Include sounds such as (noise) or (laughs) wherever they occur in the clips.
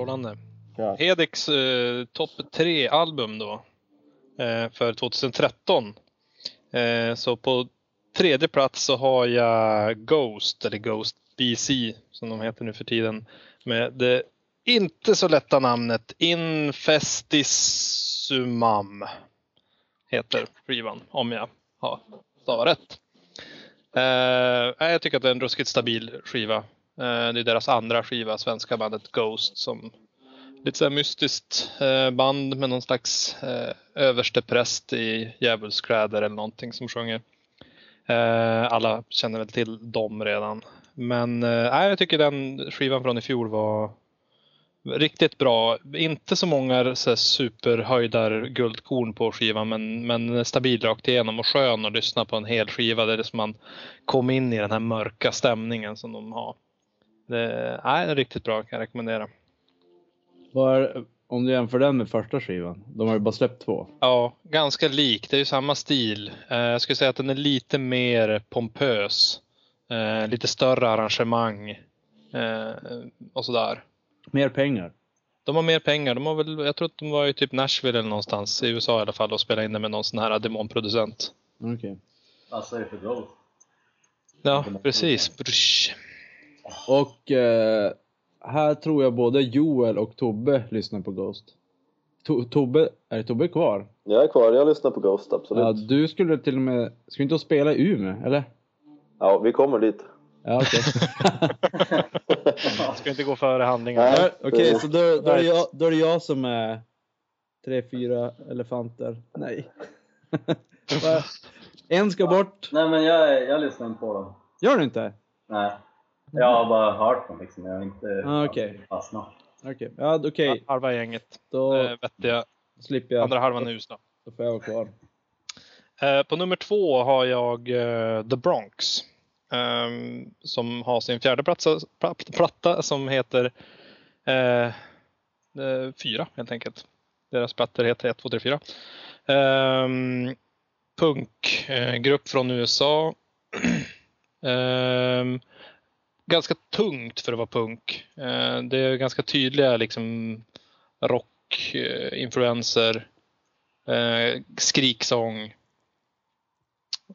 Strålande. Ja. Hedix eh, topp 3-album då. Eh, för 2013. Eh, så på tredje plats så har jag Ghost, eller Ghost BC som de heter nu för tiden. Med det inte så lätta namnet Infestisumam. Heter skivan, om jag har stavat rätt. Eh, jag tycker att det är en ruskigt stabil skiva. Eh, det är deras andra skiva, svenska bandet Ghost, som lite så här mystiskt eh, band med någon slags eh, överstepräst i djävulskläder eller någonting som sjunger. Alla känner väl till dem redan. Men nej, jag tycker den skivan från i fjol var riktigt bra. Inte så många så här, superhöjdar guldkorn på skivan men, men stabil rakt igenom och skön att lyssna på en hel skiva. Det är som man kom in i den här mörka stämningen som de har. Det, är riktigt bra kan jag rekommendera. Var, om du jämför den med första skivan, de har ju bara släppt två. Ja, ganska lik. Det är ju samma stil. Eh, jag skulle säga att den är lite mer pompös. Eh, lite större arrangemang. Eh, och sådär. Mer pengar. De har mer pengar. De har väl, jag tror att de var i typ Nashville eller någonstans i USA i alla fall och spelade in det med någon sån här demonproducent. Okej. Alltså är det för Ghost? Ja, precis. Brusch. Och eh, här tror jag både Joel och Tobbe lyssnar på Ghost. To Tobbe, är Tobbe kvar? Jag är kvar, jag lyssnar på Ghost, absolut. Ja, Ja, du skulle till och med, du inte spela i Umeå, eller? vi kommer dit. Ja, okej. (laughs) (laughs) Ska inte gå före handlingarna. Ja, Okej, så då, då, är jag, då är det jag som är tre, fyra elefanter. Nej. (laughs) En ska bort. Nej men jag, jag lyssnar inte på dem. Gör du inte? Nej. Jag har bara hört dem liksom. Jag har inte Ah, okej. fastnat. Okej, ja okej. Halva gänget. Då Eh, vettiga. slipper jag. Andra halvan är usla. Då får jag vara kvar. Eh, på nummer två har jag eh, The Bronx. ehm, som har sin fjärde platsa, pla- platta som heter eh, Fyra helt enkelt. Deras plattor heter 1, 2, 3, 4. Um, Punkgrupp från USA. (clears throat) Ganska tungt för att vara punk. Eh, det är ganska tydliga liksom rockinfluenser, eh, eh, skriksång.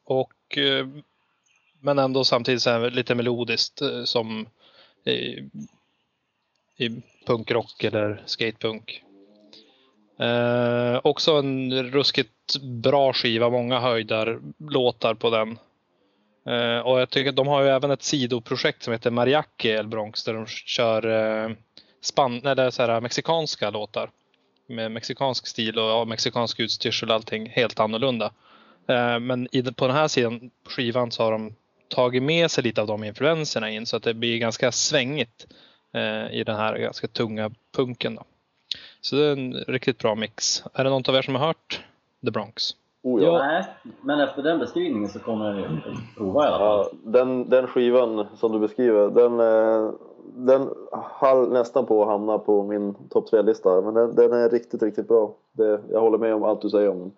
Och, men ändå samtidigt så här lite melodiskt som i, i punkrock eller skatepunk. Eh, också en ruskigt bra skiva, många höjdar låtar på den. Eh, och jag tycker att de har ju även ett sidoprojekt som heter Mariachi El Bronx där de kör eh, span eller så här, mexikanska låtar. Med mexikansk stil och ja, mexikansk utstyrsel och allting helt annorlunda. Eh, Men i, på den här sidan på skivan så har de tagit med sig lite av de influenserna in så att det blir ganska svängigt eh, i den här ganska tunga punken. Då. Så det är en riktigt bra mix. Är det någon av er som har hört The Bronx? Oh, ja. Nej, men efter den beskrivningen så kommer jag ju prova i alla fall. Ja, den, den skivan som du beskriver, den, eh, den höll nästan på att hamna på min topp 3-lista. Men den, den är riktigt, riktigt bra. Det, jag håller med om allt du säger om den.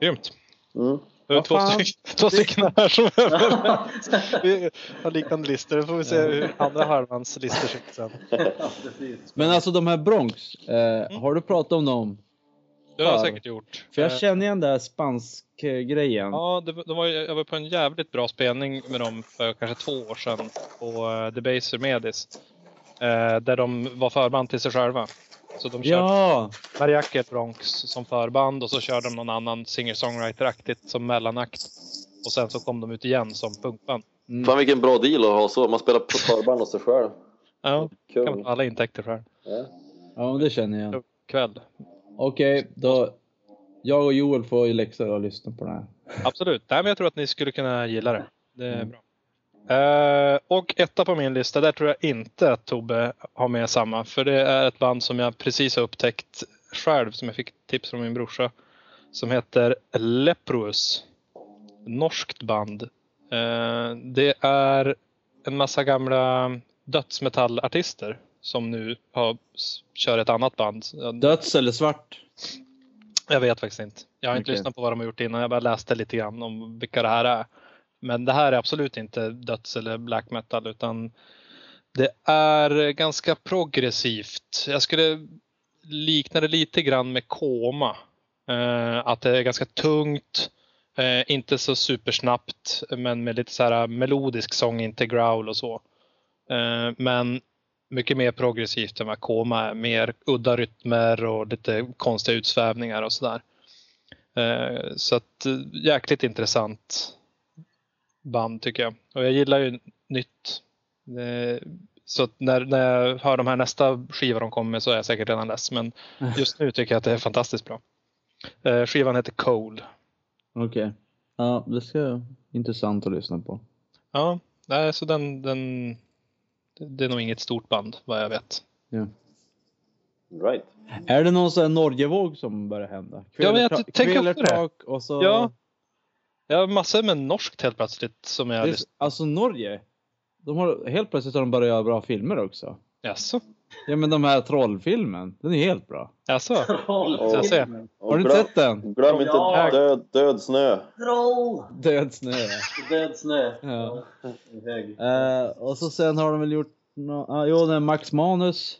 Grymt! Mm. Det är två, fan? stycken, (laughs) två stycken här som (laughs) vi har liknande listor. Då får vi se hur andra halvans listor ser ut sen. Men alltså de här Bronx, eh, har du pratat om dem? Det har jag Ja. säkert gjort. För jag Eh, känner igen den där spansk-grejen. Ja, det, de var, jag var på en jävligt bra spelning med dem för kanske två år sedan på uh, Debaser Medis. Eh, där de var förband till sig själva. Så de körde Ja! Mariachi Bronx som förband och så körde de någon annan singer-songwriter-aktigt som mellanakt. Och sen så kom de ut igen som punkband. Mm. Fan vilken bra deal att ha så. Man spelar på förband hos sig själv. Ja, kan man ta alla intäkter själv. Ja. Ja, men det känner jag. Kväll. Okej, då... Jag och Joel får ju läxor att lyssna på den här. Absolut. Nej, men jag tror att ni skulle kunna gilla det. Det är bra. Eh, och etta på min lista, där tror jag inte att Tobbe har med samma. För det är ett band som jag precis har upptäckt själv, som jag fick tips från min brorsa. Som heter Leprous. Norskt band. Eh, det är en massa gamla dödsmetallartister som nu har, kör ett annat band. Döds eller svart? Jag vet faktiskt inte. Jag har inte Okej. lyssnat på vad de har gjort innan. Jag bara läste lite grann om vilka det här är. Men det här är absolut inte döds eller black metal utan Det är ganska progressivt. Jag skulle likna det lite grann med Koma. Eh, att det är ganska tungt, eh, inte så supersnabbt, men med lite så här melodisk sång, inte growl och så. Eh, men mycket mer progressivt än vad Koma är. Mer udda rytmer och lite konstiga utsvävningar och sådär. Eh, så att eh, jäkligt intressant band tycker jag. Och jag gillar ju nytt. Eh, Så när, när jag hör de här nästa skivor de kommer med så är jag säkert redan less. Men (laughs) just nu tycker jag att det är fantastiskt bra. Skivan heter Cold. Okej. Ja, det ska vara intressant att lyssna på. Ja, så den, den, det- är nog inget stort band vad jag vet. Ja. Right. Är det någon sån här Norgevåg som börjar hända? Ja, jag tänker det. Kvelertak och så... Ja. Jag har massor med norskt helt plötsligt som jag lyssnar Alltså Norge, de har, helt plötsligt har de börjat göra bra filmer också. Jaså? Ja men de här trollfilmen, den är helt bra. Jaså? Troll! jag se. Och Har du inte sett den? glöm inte Ja. död, död snö. Troll! Död snö. Död snö. Ja. Hög. Eh, och så sen har de väl gjort no, ah, jo, den Max Manus.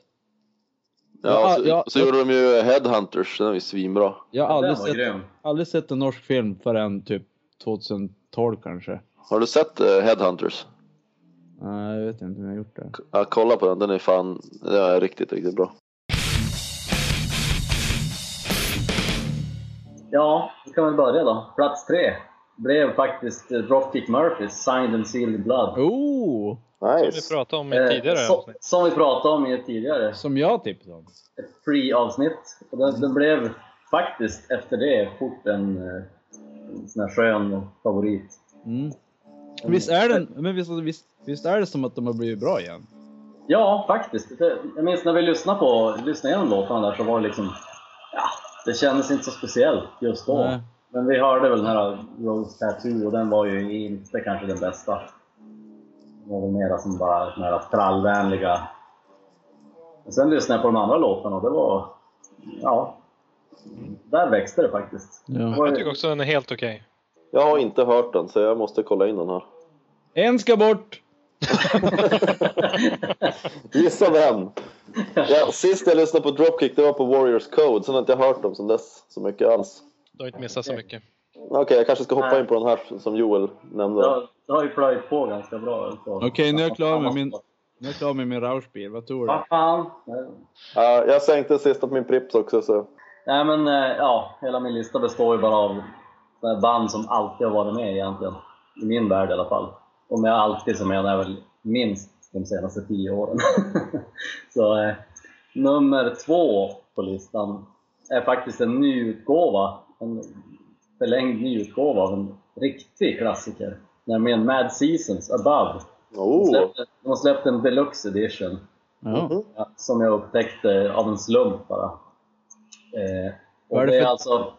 Ja, Ja, så, ja. så gjorde de ju Headhunters, den är ju svinbra. Jag har Den aldrig var sett, grym. aldrig sett en norsk film förrän typ 2012 kanske. Har du sett eh, Headhunters? Nej, jag vet inte om jag har gjort det. Ja, kolla på den, den är fan, den är riktigt, riktigt bra. Ja, vi kan väl börja då. Plats tre blev faktiskt eh, Dropkick Murphys, Signed and Sealed Blood. Oh! Som vi Nice. pratade om i Eh, tidigare så, avsnitt. som vi pratade om i ett tidigare Som jag tipsade om. ett free-avsnitt. Och den, den blev faktiskt efter det fort en, eh, en sån här skön favorit. Mm. Visst är den, men visst, visst, visst är det som att de har blivit bra igen? Ja, faktiskt. Jag minns när vi lyssnade på lyssnade igenom låtarna där så var det liksom... Ja, det kändes inte så speciellt just då. Nej. Men vi hörde väl den här Rose Tattoo och den var ju inte kanske den bästa. Det var väl mera som bara den här trallvänliga. Men sen lyssnade jag på de andra låtarna och det var... Ja. Där växte det faktiskt. Ja. Det var Jag tycker också den är helt okej. Jag har inte hört den, så jag måste kolla in den här. En ska bort! (laughs) Gissa vem? Ja, sist jag lyssnade på Dropkick, det var på Warriors Code, sen har jag inte hört dem sen dess så mycket alls. Du har inte missat så mycket. Okej, jag kanske ska hoppa Nej. in på den här som Joel nämnde. Det har, ju plöjt på ganska bra. Okej, nu är jag klar med min- Nu är jag klar med min Rauschbil, vad tror du? Vad fan? Ja, jag sänkte sista på min Prips också, så Nej men eh, ja, hela min lista består ju bara av band som alltid har varit med egentligen. I min värld i alla fall. Och med alltid så menar jag väl minst de senaste tio åren. (laughs) så eh, nummer två på listan är faktiskt en ny utgåva. En förlängd ny utgåva av en riktig klassiker. Nämligen Mad Seasons Above. De oh, släppte, de har släppt en deluxe edition. Ja, som jag upptäckte av en slump bara. Eh, och Vad är det det är för- alltså...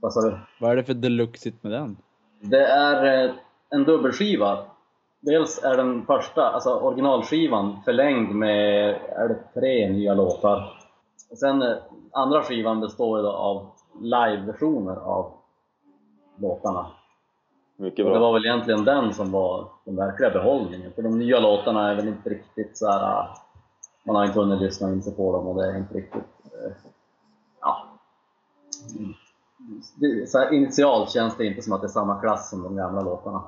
Vad sa du? Vad är det för deluxigt med den? Det är eh, en dubbelskiva. Dels är den första, alltså originalskivan, förlängd med är det tre nya låtar. Sen eh, andra skivan består då av live-versioner av låtarna. mycket Och det bra. var väl egentligen den som var den verkliga behållningen. För de nya låtarna är väl inte riktigt så här. äh, Man har inte hunnit lyssna in sig på dem och det är inte riktigt... eh, Ja. Det, så initialt känns det inte som att det är samma klass som de gamla låtarna.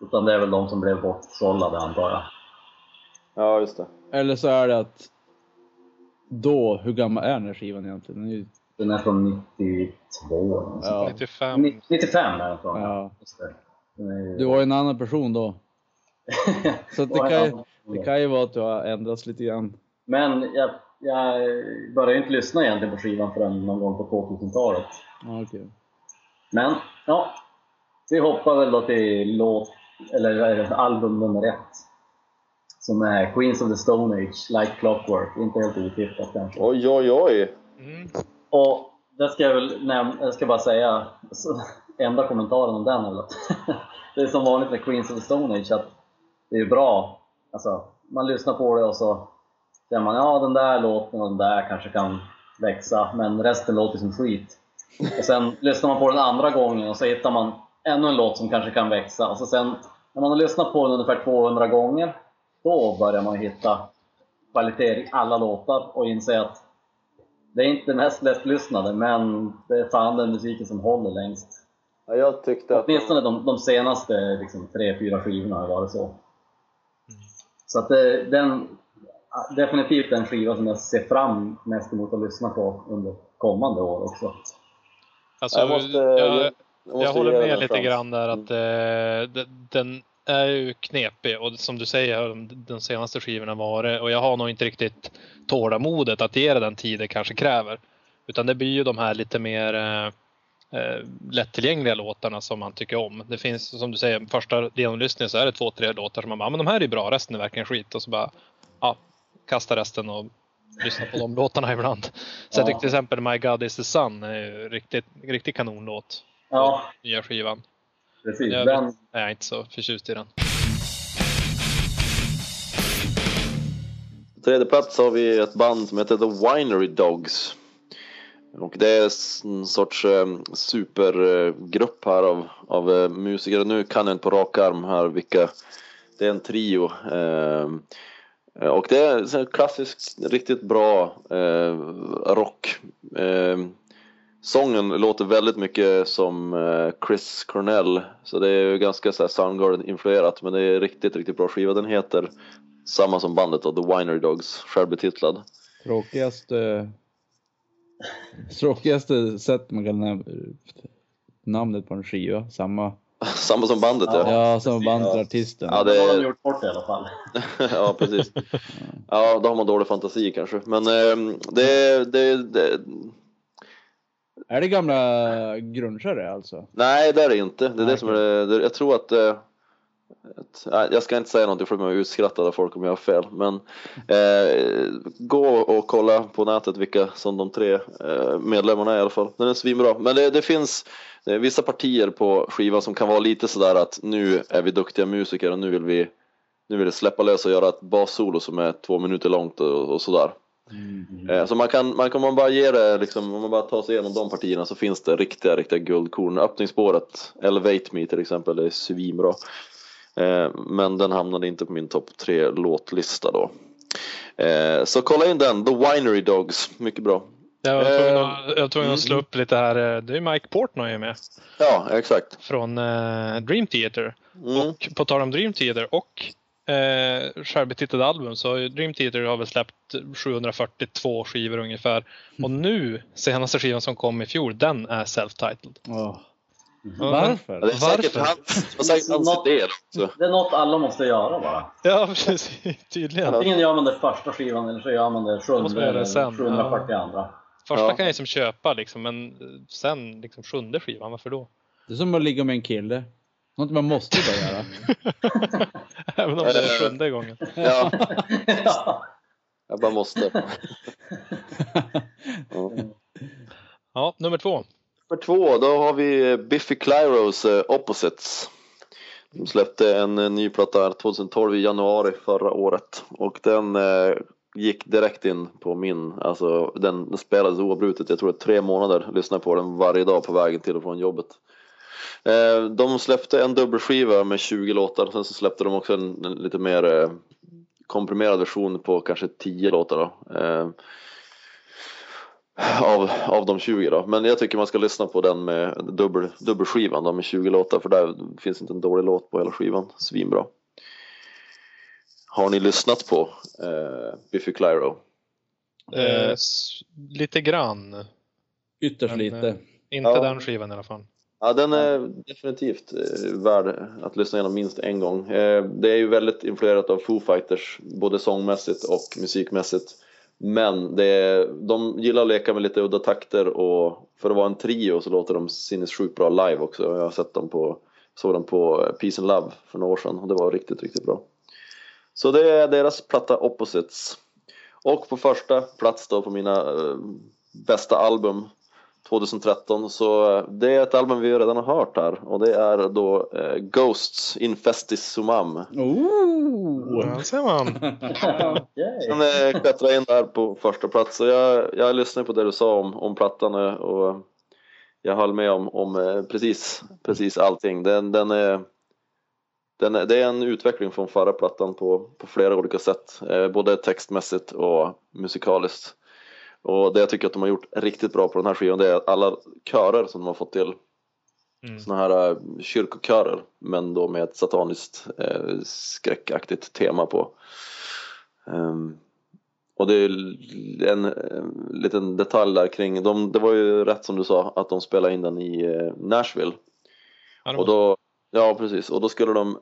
Utan det är väl de som blev bortsållade antar jag. Ja, just det. Eller så är det att då, hur gammal är den här skivan egentligen? Den är ju, Den är från 92 eller något sånt Ja. där. 95. Ni- 95 är den från. ja. Ju- Du var ju en annan person då. (laughs) Så det, kan ju, det kan ju vara att du har ändrats lite grann. Men jag, jag började inte lyssna egentligen på skivan förrän någon gång på 2000-talet. Ja, okej. Men, ja. Vi hoppar väl då till låt, eller vad är det, album nummer ett. Som är Queens of the Stone Age, Like Clockwork. Inte helt otippat kanske. Oj, oj, oj. Mm. Och det ska jag väl nämna, jag ska bara säga, så, enda kommentaren om den är (laughs) det är som vanligt med Queens of the Stone Age att det är bra, alltså man lyssnar på det och så säger man ja den där låten och den där kanske kan växa men resten låter som skit. Och sen lyssnar man på den andra gången och så hittar man ännu en låt som kanske kan växa och så sen när man har lyssnat på den ungefär 200 gånger då börjar man hitta kvalitet i alla låtar och inse att det är inte mest lättlyssnade, men det är fan den musiken som håller längst. Ja, jag tyckte att... Åtminstone de, de senaste liksom, tre, fyra skivorna har varit så. Så att det, den, definitivt en skiva som jag ser fram mest emot att lyssna på under kommande år också. Alltså, Jag måste- jag, jag jag håller med lite chans. grann där att eh, de- den är ju knepig och som du säger de, senaste skivorna varit och jag har nog inte riktigt tålamodet att ge det den tid det kanske kräver. Utan det blir ju de här lite mer eh, eh, lättillgängliga låtarna som man tycker om. Det finns som du säger, första genomlyssningen så är det två, tre låtar som man bara, "Ja, men de här är bra, resten är verkligen skit och så bara, ja, kasta resten och lyssna på de (laughs) låtarna ibland. Så jag Ja. tycker till exempel My God Is The Sun är ju riktigt, riktigt kanonlåt. Ja, Nya skivan. precis. Jag Den, är jag inte så förtjust i den. På tredje plats har vi ett band som heter The Winery Dogs. Och det är en sorts eh, supergrupp här av, av eh, musiker. Nu kan jag inte på rak arm här vilka. Det är en trio. Eh, och det är här klassisk, riktigt bra rock. Sången låter väldigt mycket som eh, Chris Cornell. Så det är ju ganska så här Soundgarden-influerat. Men det är riktigt, riktigt bra skiva. Den heter samma som bandet då, The Winery Dogs, självbetitlad. Tråkigaste... Tråkigaste sätt man kan nämna namnet på en skiva. Samma. (laughs) Samma som bandet ja. Ja, som bandet och artisten. Ja, det det- har de gjort bort i alla fall. (laughs) ja, precis. Ja, då har man dålig fantasi kanske. Men eh, det, det, det, Är det gamla grungeare alltså? nej det är det inte. Det är det som är det, det, jag tror att, eh, jag ska inte säga någonting för att är utskrattad av folk om jag har fel. Men eh, gå och kolla på nätet vilka som de tre eh, medlemmarna är i alla fall. Den är svinbra. Men det, det finns eh, vissa partier på skivan som kan vara lite sådär att nu är vi duktiga musiker och nu vill vi nu vill vi släppa lös och göra ett bassolo som är två minuter långt och, och sådär. Eh, Så man kan, man kan om man bara ger det, liksom, om man bara tar sig igenom de partierna så finns det riktiga, riktiga guldkorn. Öppningsspåret, Elevate Me till exempel, det är svinbra. Eh, Men den hamnade inte på min topp tre låtlista då. Eh, Så kolla in den, The Winery Dogs, mycket bra. Jag var tvungen att, jag var tvungen att slå upp lite här. Det är Mike Portnoy är med. Ja, exakt. Från Dream Theater. Mm. Och på tal om Dream Theater och eh, självbetitlade album så Dream Theater har väl släppt 742 skivor ungefär. Och nu, senaste skivan som kom i fjol, den är self-titled. Ja, Varför? Ja, det är säkert Varför? hans, det säkert hans idé också. Det är något alla måste göra bara. Ja, (laughs) precis. Tydligen. Antingen gör man det första skivan eller så gör man det måste man sjunde göra det eller sen, 740 andra. Första Ja. kan jag liksom köpa liksom, men sen liksom sjunde skivan, varför då? Det är som att ligga med en kille. Något man måste bara göra. (laughs) Även om det är Eh. sjunde gången. Ja, (laughs) ja. jag bara måste. Ja. (laughs) Ja, nummer två. Nummer två, då har vi Biffy Clyros eh, Opposites. De släppte en eh, ny platta här 2012 i januari förra året och den eh, gick direkt in på min, alltså den, den spelades oavbrutet, jag tror det är tre månader, lyssnade på den varje dag på vägen till och från jobbet. Eh, de släppte en dubbelskiva med 20 låtar, sen så släppte de också en, en lite mer eh, komprimerad version på kanske 10 låtar då. Eh, av, av de 20 då. Men jag tycker man ska lyssna på den med dubbel, dubbelskivan då med 20 låtar för där finns inte en dålig låt på hela skivan. Svinbra. Har ni lyssnat på eh, Biffy Clyro? Eh, lite grann. Ytterst Men, lite. eh, Inte Ja. den skivan i alla fall. Ja, den är definitivt eh, värd att lyssna igenom minst en gång. Eh, det är ju väldigt influerat av Foo Fighters, både sångmässigt och musikmässigt. Men det är, de gillar att leka med lite udda takter och för att vara en trio så låter de sinnessjukt bra live också. Jag har sett dem på, såg dem på Peace and Love för några år sedan och det var riktigt, riktigt bra. Så det är deras platta Opposites. Och på första plats då på mina eh, bästa album 2013 så eh, det är ett album vi redan har hört här och det är då eh, Ghosts Infestis Sumam. Oh! Ja, ser man. Den eh, klättrar in där på första plats så jag, jag lyssnade på det du sa om, om plattan eh, och jag höll med om, om precis, precis allting. Den, den är den är, det är en utveckling från förra plattan på, på flera olika sätt, eh, både textmässigt och musikaliskt. Och det jag tycker att de har gjort riktigt bra på den här skivan det är alla körer som de har fått till. Mm. Såna här uh, kyrkokörer men då med ett sataniskt eh, skräckaktigt tema på. Ehm, och det är en, en liten detalj där kring, de, det var ju rätt som du sa att de spelade in den i eh, Nashville. Ja, Och då, ja precis, och då skulle de eh,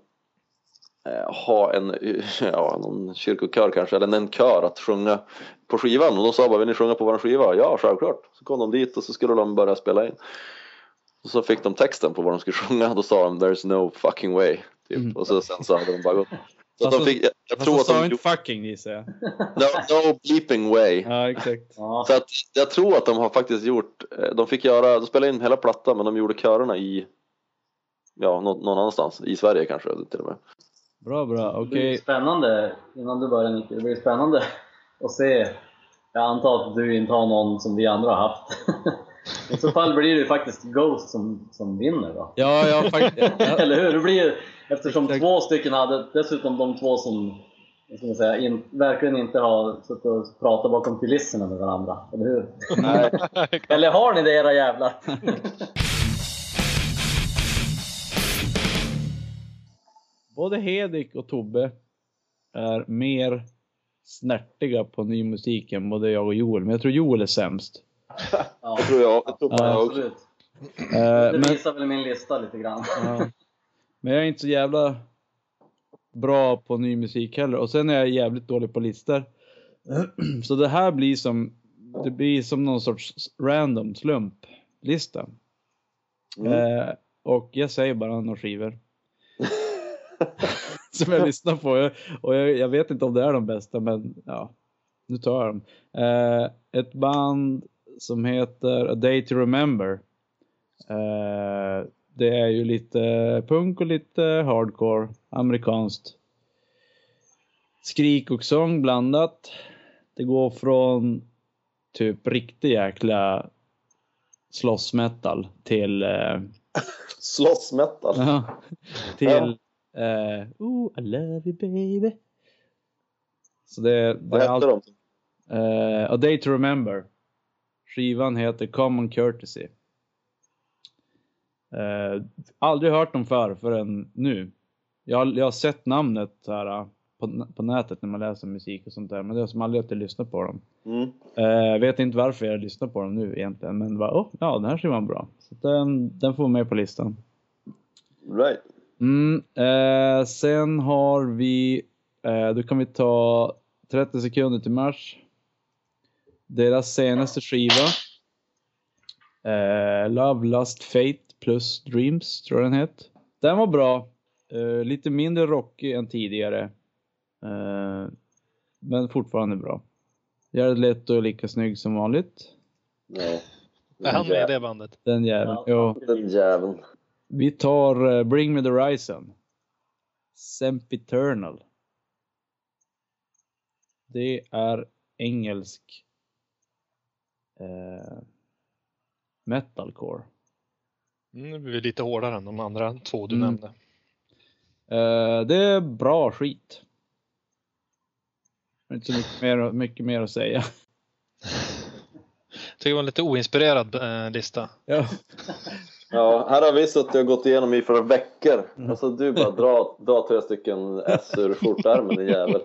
ha en, (laughs) ja, någon kyrkokör kanske, eller en kör att sjunga på skivan och de sa bara vill ni sjunga på vår skiva? Ja självklart! Så kom de dit och så skulle de börja spela in. Och så fick de texten på vad de skulle sjunga, då sa de there's no fucking way. Typ. Mm. Och så, sen så hade de bara gått. Så Fast de fick, jag, jag Fast tror att sa de inte gjorde, fucking gissar jag. no, no bleeping way. Ja, exakt. Så att jag tror att de har faktiskt gjort, eh, de fick göra, de spelade in hela plattan men de gjorde körerna i, ja nå- någon annanstans, i Sverige kanske till och med. Bra, bra. Det Okej. blir spännande, innan du börjar Nicke, det blir spännande (laughs) att se. Jag antar att du inte har någon som vi andra har haft. (laughs) I så fall blir det ju faktiskt Ghost som, som vinner då. Ja, jag faktiskt... (laughs) Eller hur? Det blir eftersom Exakt. två stycken hade, dessutom de två som ska säga, in, verkligen inte har suttit och pratat bakom kulisserna med varandra. Eller hur? Nej, Eller har ni det era jävlar? Både Hedik och Tobbe är mer snärtiga på ny musik än både jag och Joel. Men jag tror Joel är sämst. (laughs) Ja, det tror jag, det tror Ja, jag också. absolut. Eh, Det men, visar väl min lista lite grann. ja. men jag är inte så jävla bra på ny musik heller. Och sen är jag jävligt dålig på listor. (clears throat) Så det här blir som, det blir som någon sorts random slumplista. Mm. Eh, och jag säger bara några skivor. (laughs) som jag lyssnar på. Och jag, jag vet inte om det är de bästa, men ja, nu tar jag dem. Eh, ett band som heter A Day to Remember. Eh, det är ju lite punk och lite hardcore, amerikanskt. Skrik och sång blandat. Det går från typ riktig jäkla slåssmetal till eh, (laughs) Slottsmetal. Ja. Till eh, Oh, I love you baby. Så det, det Vad hette allt. de? Eh, A Day to Remember. Skivan heter Common Courtesy. Eh, aldrig hört dem förr förrän nu. Jag, jag har sett namnet här, på, på nätet när man läser musik och sånt där. Men det är som aldrig att jag lyssnar på dem. Mm. Eh, vet inte varför jag lyssnar på dem nu egentligen. Men bara, oh, ja den här skivan bra. Så den, den får med på listan. Right. Mm, eh, sen har vi, eh, då kan vi ta 30 sekunder till mars. Deras senaste skiva. Eh, Love, Lust, Fate plus Dreams tror jag den heter. Den var bra. Eh, lite mindre rockig än tidigare. Eh, men fortfarande bra. Jared Leto är lika snygg som vanligt. Ja. Är han med i det bandet? Den jäveln. Ja, Jo. Den jäveln. Vi tar eh, Bring Me The Horizon. Sempiternal. Det är engelsk eh, metalcore. Mm, det blir lite hårdare än de andra två du Mm. nämnde. Eh, det är bra skit. Inte så mycket mer, mycket mer att säga. (laughs) Tycker det var en lite oinspirerad eh, lista. Ja. (laughs) Ja, här har vi suttit och gått igenom i för veckor. Alltså du bara dra, dra tre stycken S ur skjortärmen din jävel.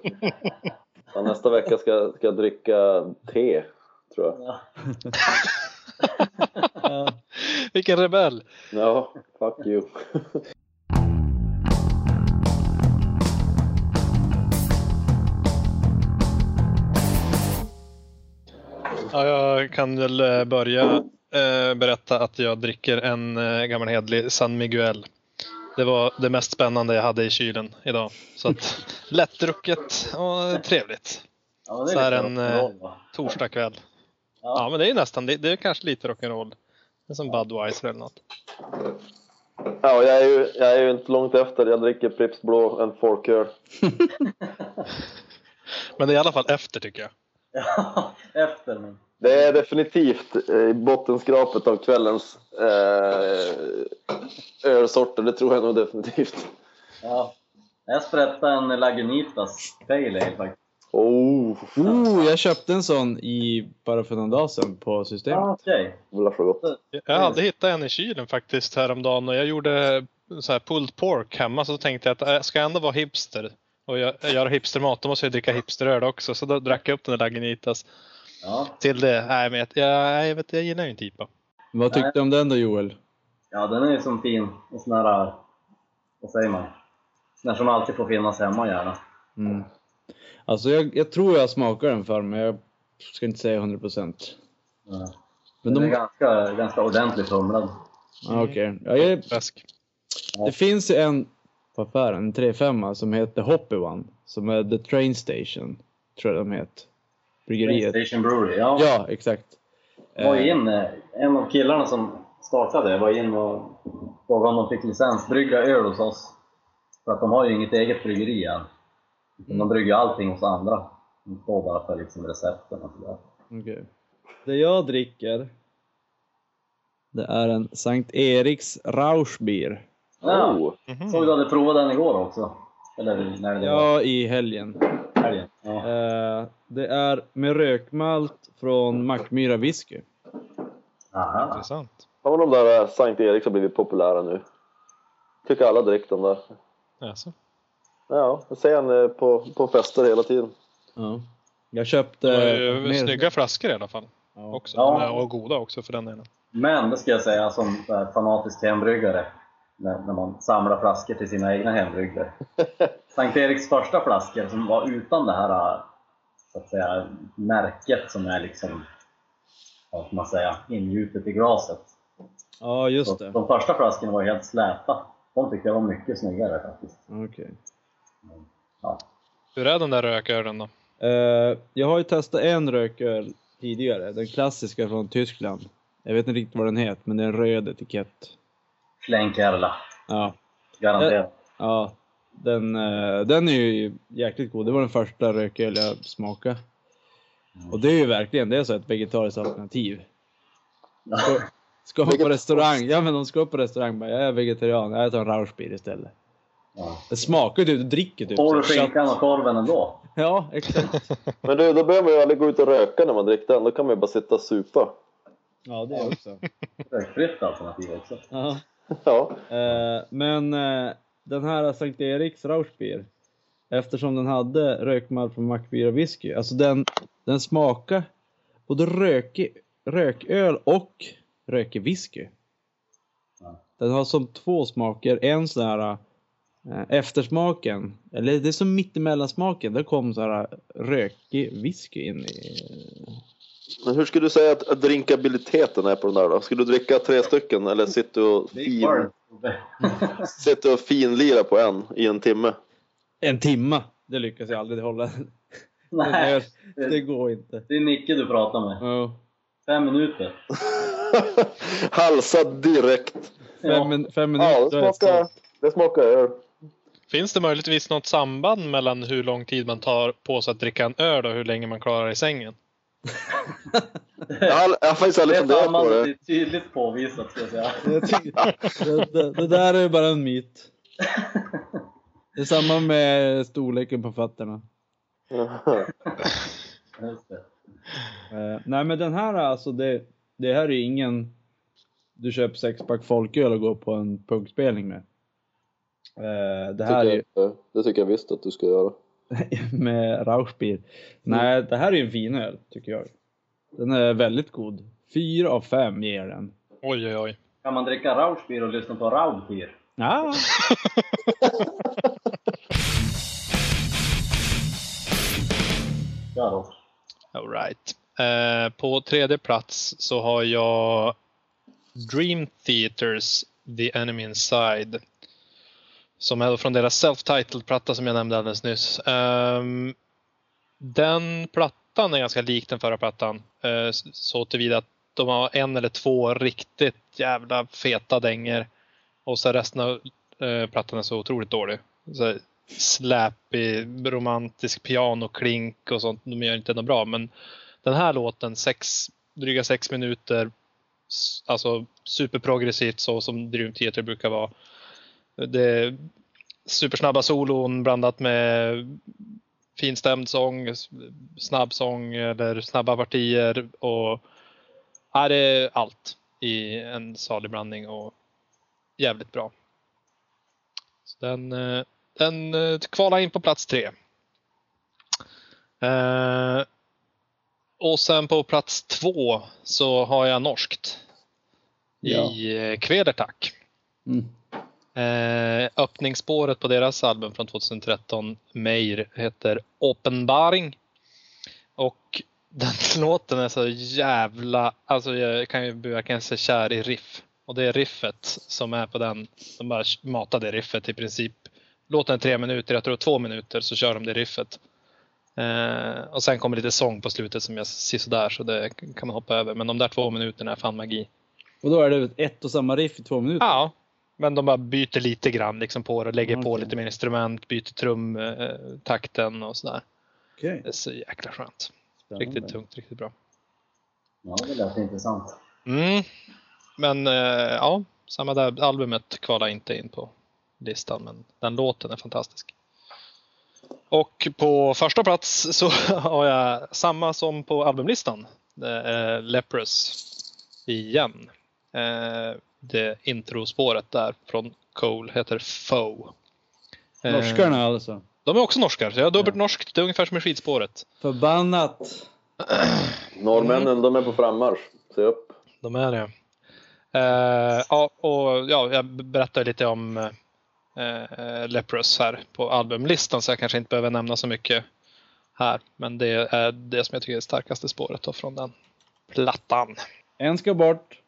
Ja, nästa vecka ska, ska jag dricka te, tror jag. Ja. Ja. Vilken rebell! Ja, fuck you. Ja, jag kan väl eh, börja eh, berätta att jag dricker en eh, gammal hedlig San Miguel. Det var det mest spännande jag hade i kylen idag. Så att (laughs) lättdrucket och trevligt. Ja, Så här en, rock'n'roll, va? Torsdag kväll. Ja. Ja, men det är nästan, det, det är kanske lite rock'n'roll. Det är som Budweiser eller något. Ja, jag är ju, jag är ju inte långt efter. Jag dricker Pripps Blå, en folköl. (laughs) (laughs) Men det är i alla fall efter tycker jag. Ja, efter men. Det är definitivt eh, i bottenskrapet av kvällens eh, ölsorter. Det tror jag nog definitivt. Ja, Jag sprättade en Lagunitas Pale Ale faktiskt. Oh, Oh, jag köpte en sån i bara för någon dag sedan på systemet. Ah, gott. Jag hade hittat en i kylen faktiskt häromdagen och jag gjorde så här pulled pork hemma så tänkte jag att jag ska ändå vara hipster och jag, jag gör hipstermat, då måste jag dricka hipsteröl också. Så då drack jag upp den där Lagunitas Ja. till det. Nej, men jag, jag, jag, vet, jag gillar ju inte IPA. Vad tyckte du om den då Joel? ja, den är ju som fin. En sån här, vad säger man? Sån här som alltid får finnas hemma gärna. Mm. Alltså jag, jag tror jag smakar den för men jag ska inte säga 100%. Ja. Men Den är de, ganska, ganska ordentligt humlad. ah, okej. Ja, jag, det finns ju en på affären, en 35 som heter Hoppy One. Som är The Train Station, tror jag de heter. Bryggeriet. Station Brewery, ja. Ja, exakt. Var Eh, in, eh, en av killarna som startade var in och frågade om de fick licens brygga öl hos oss. För att de har ju inget eget bryggeri än. Utan De brygger allting hos andra. De står bara för liksom recepten och sådär. Okej. Det jag dricker, det är en Sankt Eriks Rauschbier. Ja, Oh, Mhm. såg du hade provat den igår också? Eller när det var Ja, i helgen. Ja. Eh, det är med rökmalt från Mackmyra whisky. Aha. Intressant. ja, men de där eh, Sankt Eriks har blivit populära nu. Tycker alla dricker dem där. Alltså. Ja, jag ser en eh, på, på fester hela tiden. Ja. Jag köpte... Det mer- snygga flaskor i alla fall. Ja. Också. Ja. Och goda också för den delen. Men det ska jag säga som fanatisk hembryggare, när, när man samlar flaskor till sina egna hembryggor. (laughs) Sankt Eriks första flaskor som var utan det här så att säga, märket som är liksom, vad ska man säga, ingjutet i glaset. Ja, just Så det. de första flaskorna var helt släta. De tyckte jag var mycket snyggare faktiskt. Okej. Ja. Hur är den där rökölen då? Eh, jag har ju testat en rököl tidigare, den klassiska från Tyskland. Jag vet inte riktigt vad den heter, men det är en röd etikett. Schlenkerla, Ja, garanterat. ja. Den, eh, den är ju jäkligt god. Det var den första rököl jag smakade. Och det är ju verkligen, det är så ett vegetariskt alternativ. Ska, ska man på restaurang, ja men de ska på restaurang bara, jag är vegetarian, jag tar en Rauschbier istället. Ja. Det smakar typ, du dricker typ Får du skinkan och korven ändå? Ja, exakt. (laughs) Men du, då behöver man ju aldrig gå ut och röka när man dricker den. Då kan man ju bara sitta och supa. Ja, det också. Rökfritt alternativ också. Ja. Ja, Eh, men eh, den här Sankt Eriks Rauschbier, eftersom den hade rökmalt från Mackbier och whisky, alltså den, den smakar både rökig, rököl och rökig whisky. Den har som två smaker, en sån här eh, eftersmaken, eller det är som mittemellansmaken, där kom så här rökig whisky in i. men hur skulle du säga att, att drinkabiliteten är på den där då? Skulle du dricka tre stycken eller sitter du och, fin, sitter du och finlirar på en i en timme? En timma! Det lyckas jag aldrig hålla. Nej, Det, det går inte. det är Nicke du pratar med. Ja. Fem minuter. (laughs) Halsa direkt. Fem, Ja. min, fem Ja, minuter det är jag smakar, det smakar öl. Finns det möjligtvis något samband mellan hur lång tid man tar på sig att dricka en öl och hur länge man klarar i sängen? Jag har, jag har faktiskt aldrig Det funderat på sambandet det. är tydligt påvisat ska jag säga. Det, det, det där är bara en myt. Det är samma med storleken på fötterna. Det. Eh, nej men den här alltså, det, det här är ingen du köper sexpack folköl och går på en punkspelning med. Eh, det här är Tycker jag, det tycker jag visst att du ska göra. (laughs) med Rauschbier. Nej, det här är ju en fin öl tycker jag. Den är väldigt god. Fyra av fem ger den. Oj, oj, oj. Kan man dricka Rauschbier och lyssna på Raubbier? Ja. (laughs) Ja då. All right. Eh, på tredje plats så har jag Dream Theaters The Enemy Inside. Som är från deras self-titled platta som jag nämnde alldeles nyss. Ehm, den plattan är ganska lik den förra plattan. Eh, så tillvida att de har en eller två riktigt jävla feta dänger. Och så resten av eh, plattan är så otroligt dålig. Så släpig, romantisk pianoklink och sånt. De gör inte något bra men den här låten, sex, dryga sex minuter, alltså superprogressivt så som Dream Theater brukar vara. Det, supersnabba solon blandat med finstämd sång, snabb sång eller snabba partier och det är allt i en salig blandning och jävligt bra. Så den, den eh, kvalar in på plats tre. Eh, och sen på plats två så har jag norskt. Ja. I eh, Kvedertak. Mm. Eh, öppningsspåret på deras album från 2013, Meir, heter Openbaring. Och den (laughs) låten är så jävla, alltså jag kan ju verkligen se kär i riff. Och det är riffet som är på den, de bara matade riffet i princip. Låten är tre minuter, jag tror två minuter så kör de det riffet. Eh, och sen kommer lite sång på slutet som jag ser sådär så det kan man hoppa över. Men de där två minuterna är fan magi. Och då är det ett och samma riff i två minuter? Ja, men de bara byter lite grann liksom på det och lägger på Okej. lite mer instrument, byter trumtakten och sådär. Okej. Det är så jäkla skönt. Spännande. Riktigt tungt, riktigt bra. Ja, det lät intressant. Mm. Men eh, ja, samma där. Albumet kvalar inte in på listan, men den låten är fantastisk. Och på första plats så (laughs) har jag samma som på albumlistan. Leprous igen. Eh, det introspåret där från Cole heter Foe. Eh, Norskarna alltså? De är också norskar, så jag har dubbelt norskt. Det är ungefär som i skidspåret. Förbannat! (clears throat) Norrmännen, de är på frammarsch. Se upp. De är det. Eh, ja, och ja, jag berättade lite om eh, Leprous här på albumlistan så jag kanske inte behöver nämna så mycket här. Men det är det som jag tycker är det starkaste spåret då från den plattan. En ska bort.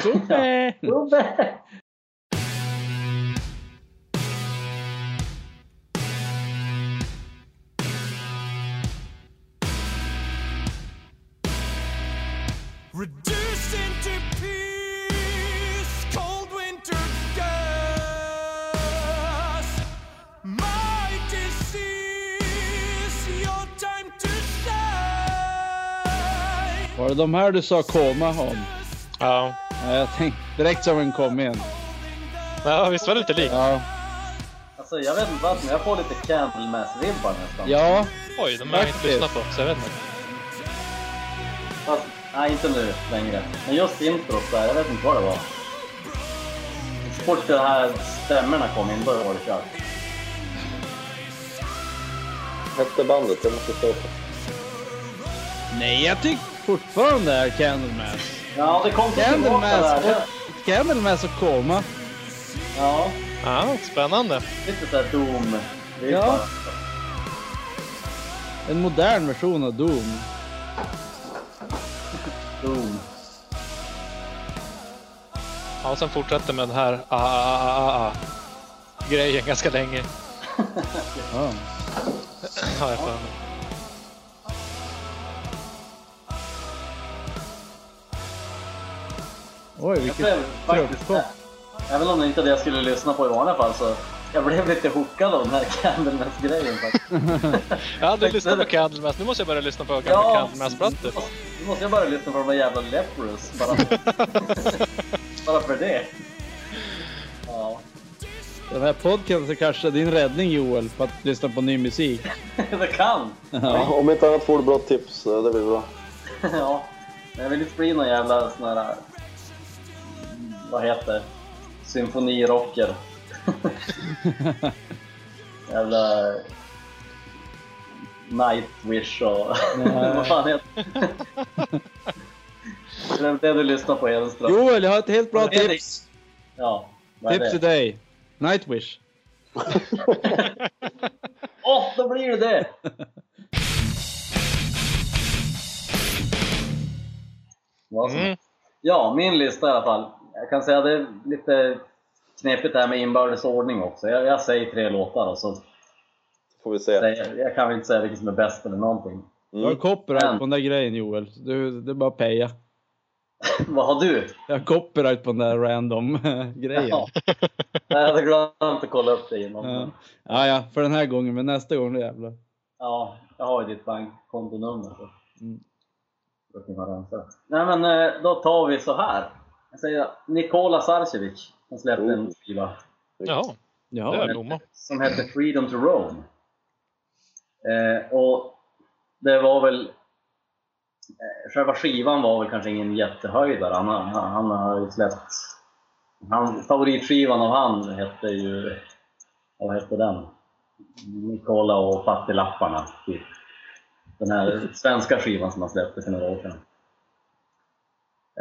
Tobbe! Gubbe! (laughs) (laughs) Reduced into peace, cold winter gas. My disease, your time to shine. Var det de här du sa koma om? Ja, Ja, jag tänkte direkt som en kom igen. ja visst var det lite likt? Ja. Alltså jag vet inte varför men jag får lite Candlemass-vibbar nästan. Ja. Oj, de har jag inte lyssnat på så jag vet inte. Fast, nej inte nu längre. Men just introt där, jag vet inte vad det var. Så fort de här stämmorna kom in, då var det kört. Hette bandet, jag måste stå för. Nej, jag tycker fortfarande det är Candlemass. Ja, det kom tillbaka där. Candlemass och koma. Ja, Ja, spännande. lite såhär Doom. Ja. En modern version av Doom. Doom. Ja, och sen fortsätter med den här ah, ah, ah, ah, ah, grejen ganska länge. (laughs) Ja. Har jag för mig. Oj, Jag vilket trupptopp. även om det inte är det jag skulle lyssna på i vanliga fall, så jag blev lite hookad av den här (laughs) Candlemass-grejen faktiskt. (laughs) Jag hade lyssnat på Candlemass, nu måste jag börja lyssna på gamla Ja. Candlemass-plattor. Nu måste jag börja lyssna på de där jävla Leprous, bara för, (laughs) bara för det. Ja, Den här podcasten kanske är din räddning Joel, för att lyssna på ny musik. det kan! Ja, om inte annat får du bra tips, det blir bra. Ja, men jag vill inte bli någon jävla sån här... Vad heter? Symfonirocker. (laughs) jävla... Nightwish och... Nej. (laughs) vad fan heter det? är det du lyssnar på Hedenström? Joel, jag har ett helt bra det? tips. Ja, vad är Tips till det? dig. Nightwish. (laughs) Åh, då blir det det! Mm. Ja, min lista i alla fall. Jag kan säga att det är lite knepigt det här med inbördes ordning också. Jag, jag säger tre låtar och så Får vi se. säger, jag kan väl inte säga vilken som är bäst eller någonting. Du har Mm. copyright Men- på den där grejen Joel. Du, det är bara att peja. (laughs) Vad har du? Jag har copyright på den där random grejen. Ja. Jag hade glömt att kolla upp det innan. Ja. ja, ja, för den här gången, men nästa gång då jävlar. Ja, jag har ju ditt bankkontonummer. Så. Mm. Då kan man rensa. Nej men eh, då tar vi så här. Jag säger Nikola Sarcevic. Han släppte en Oh. skiva. Jaha. Det Ja, är blomma. som hette Freedom to Roam. Eh, och det var väl eh, Själva skivan var väl kanske ingen jättehöjdare. Han, han, han har ju släppt... Han, favoritskivan av han hette ju... Vad hette den? Nicola och Fattiglapparna. Typ. Den här svenska skivan som han släppte för några år sedan.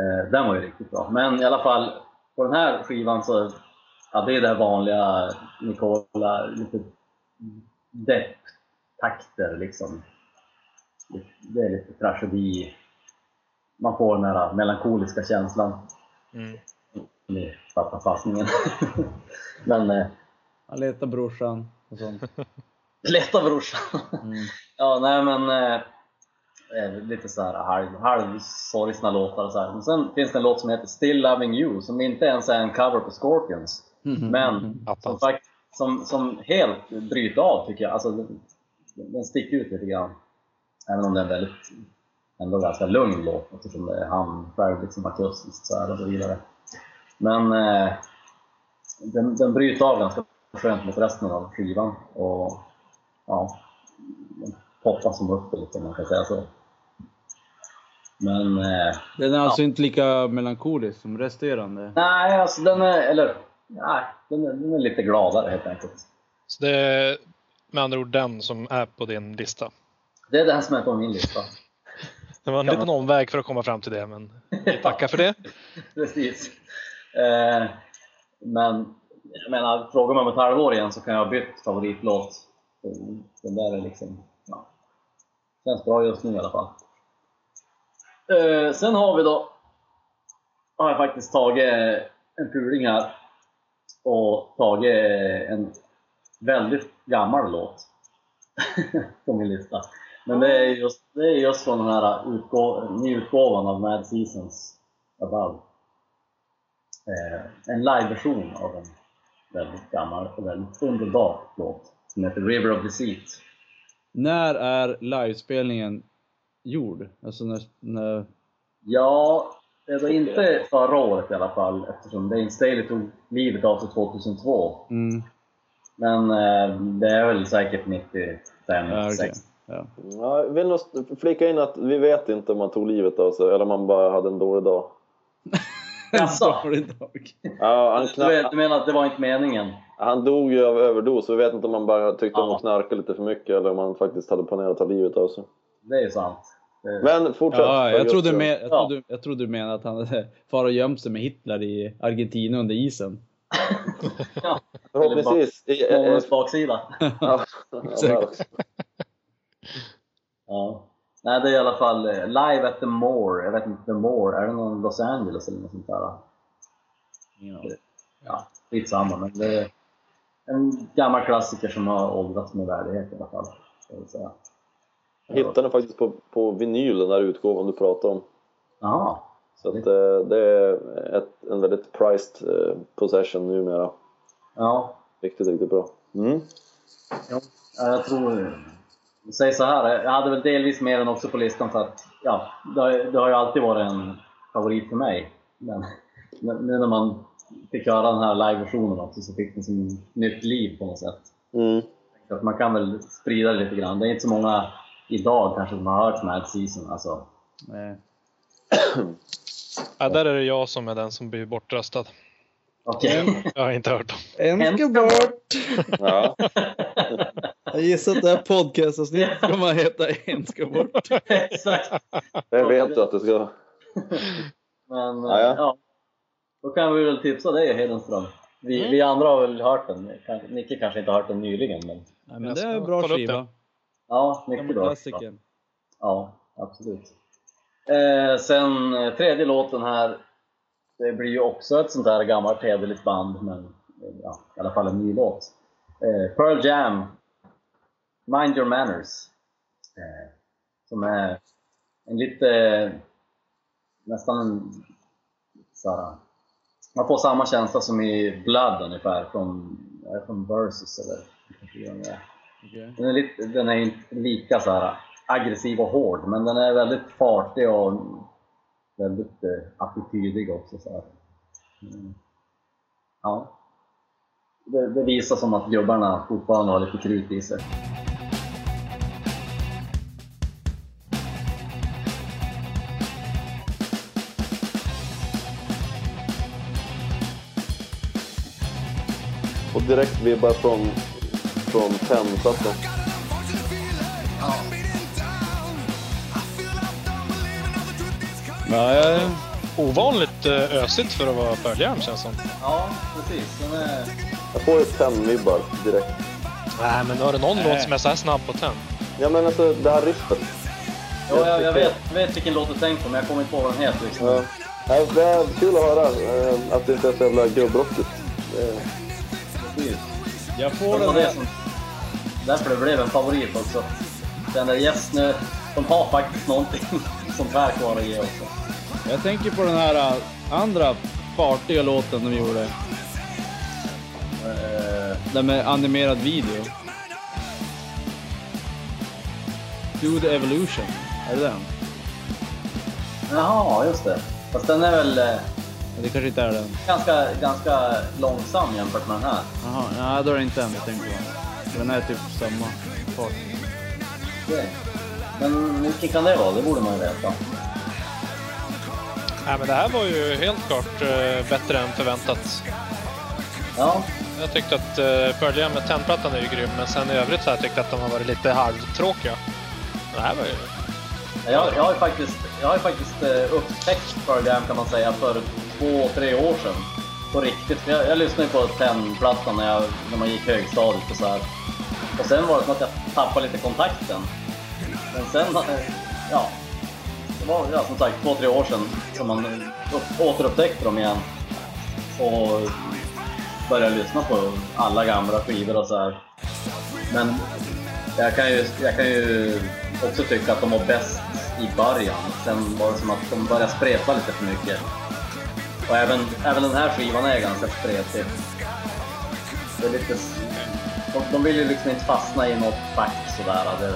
Eh, den var ju riktigt bra. Men i alla fall, på den här skivan så Ja, det är det här vanliga Nicola, lite depp-takter liksom. Det är lite tragedi. Man får den här melankoliska känslan. Mm. Ni fattar passningen. (laughs) Men eh, han letar brorsan och sånt. (laughs) lätta brorsan. Mm. Ja, nej men eh, eh, lite så här halv, halv sorgsna låtar och så här. Men sen finns det en låt som heter Still Loving You som inte ens är en cover på Scorpions. Men som, Attans. fakt, som, som helt bryter av tycker jag. Alltså, den, den sticker ut lite grann. Även om det är en väldigt, ändå ganska lugn låt eftersom det är han själv liksom akustiskt så här och så vidare. Men eh, den, den bryter av ganska skönt mot resten av skivan och ja, den poppar som upp lite om man kan säga så. Men eh, Den är alltså inte lika melankolisk som resterande. nej, alltså den är, eller nej, den är, den är lite gladare helt enkelt. Så det är med andra ord den som är på din lista. Det är den som är på min lista. (laughs) Det var en Kan liten omväg för att komma fram till det, men vi tackar för det. (laughs) Precis. Eh, men jag menar, frågar man om ett halvår igen så kan jag ha bytt favoritlåt. Den där är liksom, ja, känns bra just nu i alla fall. Eh, sen har vi då, har jag faktiskt tagit en puling här och tagit en väldigt gammal låt (laughs) på min lista. Men det är just, det är just från den här utgå, nyutgåvan av Mad Seasons Above. Eh, en liveversion av en väldigt gammal och väldigt underbar låt som heter River of Deceit. När är livespelningen gjord? Alltså när, när... Ja, det var inte förra året i alla fall eftersom Dane Staley tog livet av sig 2002. Mm, Men eh, det är väl säkert 95, ja, okej. 96. Ja. Ja, jag vill nog flika in att vi vet inte om han tog livet av sig eller om han bara hade en dålig dag. (laughs) Jaså? Dålig dag. Ja, han, Du, vet, kna- du menar att det var inte meningen? han dog ju av överdos, så vi vet inte om han bara tyckte om Ja. att knarka lite för mycket eller om han faktiskt hade planerat att ta livet av sig. Det är sant. Men fortsätt. Ja, jag trodde, med, jag, Ja. trodde, jag trodde du menade att han hade (laughs) far och gömt sig med Hitler i Argentina under isen. (laughs) ja, Förhoppningsvis. Månens baksida. (laughs) ja, ja. Ja. Nej, det är i alla fall eh, Live at the Moor. Jag vet inte, The Moor, är det någon Los Angeles eller något sånt där? Ja, skitsamma, men det är en gammal klassiker som har åldrats med värdighet i alla fall. ska jag säga. Jag hittade den faktiskt på, på vinyl, den där utgåvan du pratade om. Jaha. Så att, eh, det är ett, en väldigt prized eh, possession numera. Ja, Riktigt, riktigt bra. Mm. ja, jag tror... Säg så här, jag hade väl delvis med den också på listan för att ja, det har, det har ju alltid varit en favorit för mig. Men nu när man fick höra den här live-versionen också så fick den som nytt liv på något sätt. Mm. Att man kan väl sprida det lite grann. Det är inte så många idag kanske som har hört Mad Season. Alltså, Nej. Ja, där är det jag som är den som blir bortröstad. okej. Jag har inte hört dem. En ska bort! Ja. Jag gissar att det här podcastavsnittet kommer att heta En ska bort. Exakt. Det vet du att det ska... Men Ja, ja, ja. ja. Då kan vi väl tipsa dig Hedenström. Vi, Mm. vi andra har väl hört den. Nicke kanske inte har hört den nyligen men Nej, men det är en bra skiva. Ja, mycket bra. klassiker. Ja, absolut. Eh, sen eh, tredje låten här. Det blir ju också ett sånt där gammalt hederligt band men eh, ja, i alla fall en ny låt. Eh, Pearl Jam. Mind Your Manners. Eh, som är en lite nästan en såhär, man får samma känsla som i Blood ungefär från, från Versus eller Okej. Den är, lite, den är inte lika så här aggressiv och hård, men den är väldigt fartig och väldigt eh, attitydig också. Så här. Mm. Ja. det, det visar som att gubbarna fortfarande har lite krut i sig. Och direkt vibbar från, från Ten-plattan. Ja, ja. Ovanligt eh, ösigt för att vara Pearl känns som. Ja, precis. Den är... Jag får ju Ten-vibbar direkt. Nej, men har du någon Nej. låt som är så här snabb på tenn? Ja men alltså det här riffet. Ja, jag, jag vet, vet vilken låt du tänker på, men jag kommer inte på vad den heter. Liksom. Ja. Nej, Det är kul att höra eh, att det inte är så jävla gubbrockigt. Eh, Precis. Jag får den här... som, därför det blev en favorit också. Den där Yes nu, de har faktiskt någonting (laughs) sånt här kvar att ge också. Jag tänker på den här äh, andra fartiga låten de gjorde. Eh, Den med animerad video. Do the Evolution. Är det den? Jaha, just det. Fast den är väl eh, Det kanske inte är den. ganska, ganska långsam jämfört med den här. Jaha, nej då är det inte den jag tänker på. Den är typ samma fart. Okej. Men vilken kan det vara? Det borde man ju veta. Nej, men det här var ju helt klart eh, bättre än förväntat. Ja, Jag tyckte att eh, Jam med tennplattan är ju grym, men sen i övrigt så har jag tyckt att de har varit lite halvtråkiga. Det här var ju... jag, jag har ju faktiskt, jag har ju faktiskt eh, upptäckt Pearl Jam kan man säga för två, tre år sedan. På riktigt. För Jag, jag lyssnade ju på Ten-plattan när, jag, när man gick högstadiet och så här. Och sen var det som att jag tappade lite kontakten. Men sen, ja. Det var ja, som sagt två, tre år sedan som man upp, återupptäckte dem igen. Och började lyssna på alla gamla skivor och så här. Men jag kan, ju, jag kan ju också tycka att de var bäst i början. Sen var det som att de började spreta lite för mycket. Och även, även den här skivan är ganska spretig. Det är lite, de, de vill ju liksom inte fastna i något fack sådär. Det,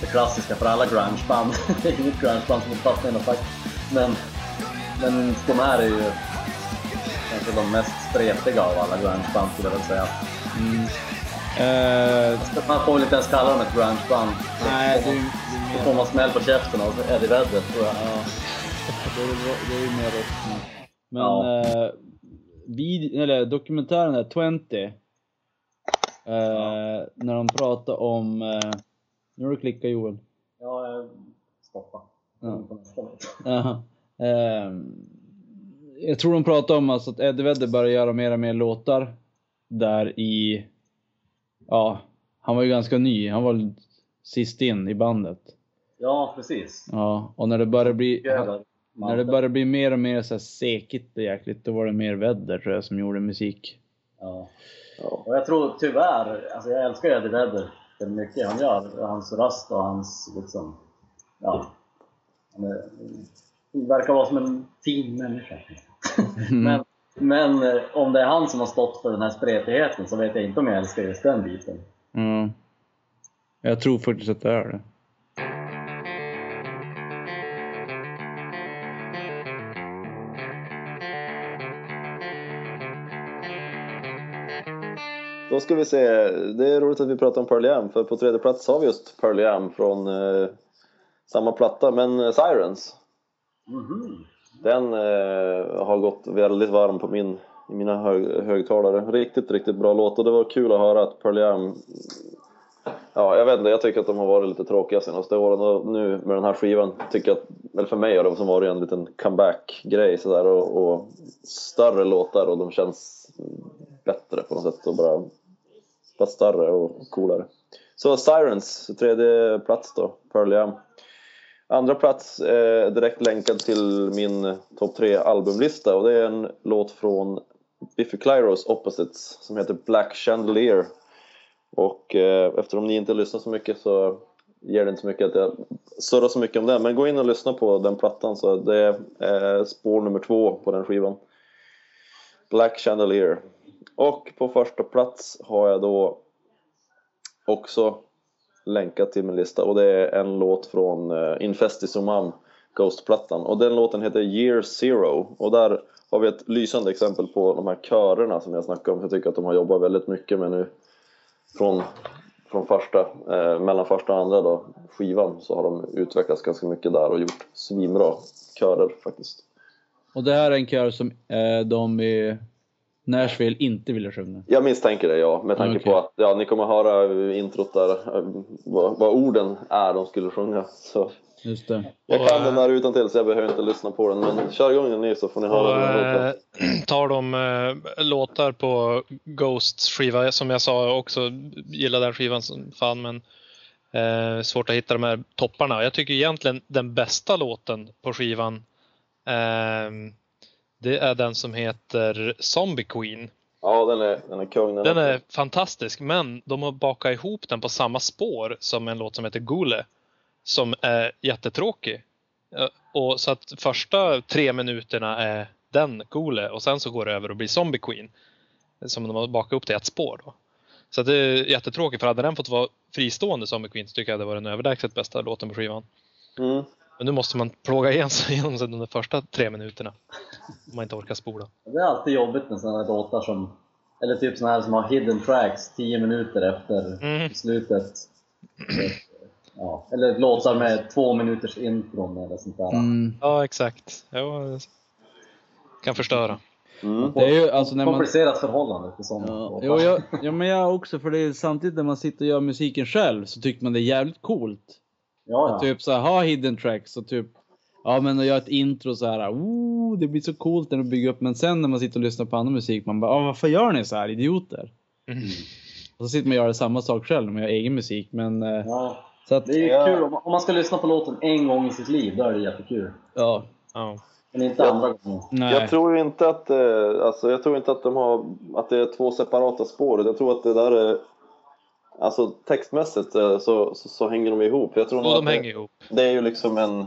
det klassiska för alla grungeband. (laughs) det är inget grungeband som vill fastna i något fack. Men, men de här är ju kanske de mest spretiga av alla grungeband skulle jag väl säga. Eh, Man får väl inte ens kalla dem ett grungeband. nej, det är, Då det är får man smäll på käften av Eddie Vedder tror jag. Ja, det är, det är ju mer. Men Ja. eh, vid, eller dokumentären där, 20. Eh, När de pratar om... Eh, nu har du klickat Joel. Ja, jag. Ja. (laughs) Jaha. Ehm, jag tror de pratar om alltså att Eddie Vedder börjar göra mer och mer låtar där i... Ja, han var ju ganska ny. Han var sist in i bandet. Ja, precis. Ja, och när det börjar bli... Över När det börjar bli mer och mer så här sekigt och jäkligt, då var det mer Vedder tror jag som gjorde musik. Ja. ja. Och jag tror tyvärr, alltså jag älskar Eddie Vedder. Är mycket han gör. Och hans röst och hans liksom... Ja. Han är, han verkar vara som en fin människa. (laughs) men, men eh, om det är han som har stått för den här spretigheten så vet jag inte om jag älskar just den biten. Ja. Jag tror faktiskt att det är det. Då ska vi se, det är roligt att vi pratar om Pearl Jam för på tredje plats har vi just Pearl Jam från eh, samma platta men eh, Sirens. Mhm. Den eh, har gått väldigt varm på min, i mina hög, högtalare. Riktigt, riktigt bra låt och det var kul att höra att Pearl Jam Ja, jag vet inte, jag tycker att de har varit lite tråkiga senaste åren och nu med den här skivan tycker jag eller för mig har det som varit en liten comeback-grej sådär och, och större låtar och de känns bättre på något sätt och bara, bara större och coolare. Så Sirens, tredje plats då, Pearl Jam. Andra plats är direkt länkad till min topp tre albumlista och det är en låt från Biffy Clyros Opposites som heter Black Chandelier. Och eh, eftersom ni inte lyssnar så mycket så ger det inte så mycket att jag surrar så mycket om den. Men gå in och lyssna på den plattan så det är eh, spår nummer två på den skivan. Black Chandelier. Och på första plats har jag då också länkat till min lista och det är en låt från eh, uh, Infestisumam Ghost-plattan och den låten heter Year Zero och där har vi ett lysande exempel på de här körerna som jag snackade om. Jag tycker att de har jobbat väldigt mycket med nu från, från första, eh, mellan första och andra då, skivan så har de utvecklats ganska mycket där och gjort svinbra körer faktiskt. Och det här är en kör som eh, de i Nashville inte ville sjunga. Jag misstänker det ja, med tanke Okej. på att ja, ni kommer höra introt där, eh, vad, vad orden är de skulle sjunga. Så Just det. jag Och, kan den här utan till så jag behöver inte lyssna på den, men kör igång den ni så får ni Och, höra här eh, (clears throat) tar de eh, låtar på Ghosts skiva, som jag sa också gillar den skivan som fan men eh, svårt att hitta de här topparna. Jag tycker egentligen den bästa låten på skivan eh, det är den som heter Zombie Queen. Ja, den är, den är kung den. Den är fantastisk men de har bakat ihop den på samma spår som en låt som heter Gule som är jättetråkig. Och så att första tre minuterna är den Gule och sen så går det över och blir Zombie Queen. Som de har bakat upp till ett spår då. Så det är jättetråkigt för hade den fått vara fristående Zombie Queen så tycker jag det var den överlägset bästa låten på skivan. Mm. Men nu måste man plåga igen sig genom sig de första tre minuterna. Om man inte orkar spola. Det är alltid jobbigt med sådana här låtar som, eller typ sådana här som har hidden tracks 10 minuter efter Mm. slutet. Ja, eller låtar med två minuters intron eller sånt där. Mm. Ja exakt. Ja, kan förstöra. Mm. Det är ju alltså när man... Komplicerat förhållande till sådana Ja, låtar. jo, jag, ja, men jag också, för det är samtidigt när man sitter och gör musiken själv så tycker man det är jävligt coolt. ja, Att ja. typ så här, ha hidden tracks och typ, ja men att göra ett intro så här, oh, det blir så coolt när de bygger upp. Men sen när man sitter och lyssnar på annan musik, man bara, ah, varför gör ni så här, idioter? Mm. Och så sitter man och gör samma sak själv när man gör egen musik. Men, eh, ja. så att, Det är ju Ja. kul, om man ska lyssna på låten en gång i sitt liv, då är det jättekul. ja. Ja. Men inte andra gången. Nej. Jag tror inte att, eh, alltså, jag tror inte att de har, att det är två separata spår. Jag tror att det där är, alltså textmässigt eh, så, så, så hänger de ihop. Jag tror Och att de det, hänger ihop. det är ju liksom en,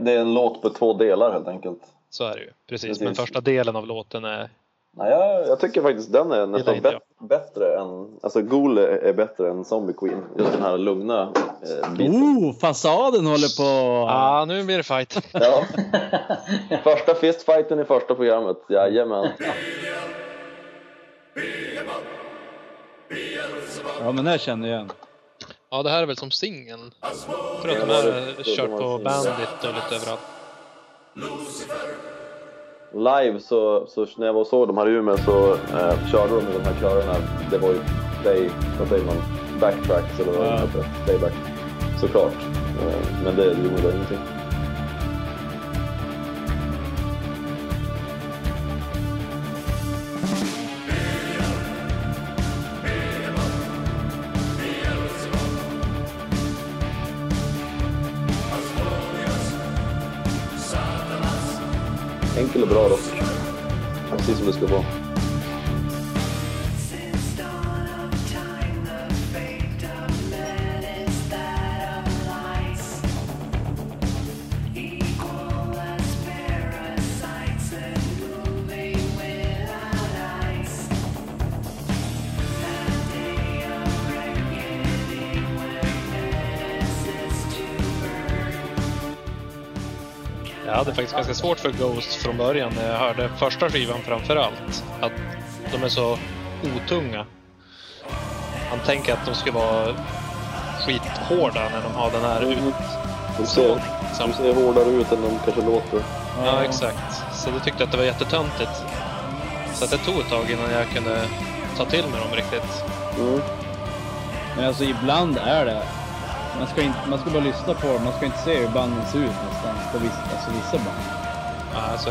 det är en låt på två delar helt enkelt. Så är det ju. Precis. Precis. Men första delen av låten är... Nej, jag, jag tycker faktiskt den är nästan inte bet, bättre än, alltså Ghoul är bättre än Zombie Queen. Just den här lugna eh, biten. Oh, fasaden håller på! Ja, ah, nu blir det fight. (laughs) Ja. Första fistfighten i första programmet, jajamän. Ja men det känner jag igen. Ja, det här är väl som singeln. Tror att de har det- det- kört på Bandit och lite överallt. Live så, så när jag var och såg de här i Umeå så eh, körde de med de här körerna. Det var ju play, vad säger man, backtracks eller vad det Ja. heter, playback. Såklart. Eh, men det gjorde ingenting. Precis som Jag hade faktiskt ganska svårt för Ghost från början när jag hörde första skivan framför allt. Att de är så otunga. Man tänker att de ska vara skithårda när de har den här ut... De ser, de ser hårdare ut än de kanske låter. Ja, exakt. Så det tyckte jag att det var jättetöntigt. Så att det tog ett tag innan jag kunde ta till mig dem riktigt. Mm. Men alltså ibland är det, man ska, inte, man ska bara lyssna på dem, man ska inte se hur banden ser ut nästan. På vissa, alltså vissa band. Alltså,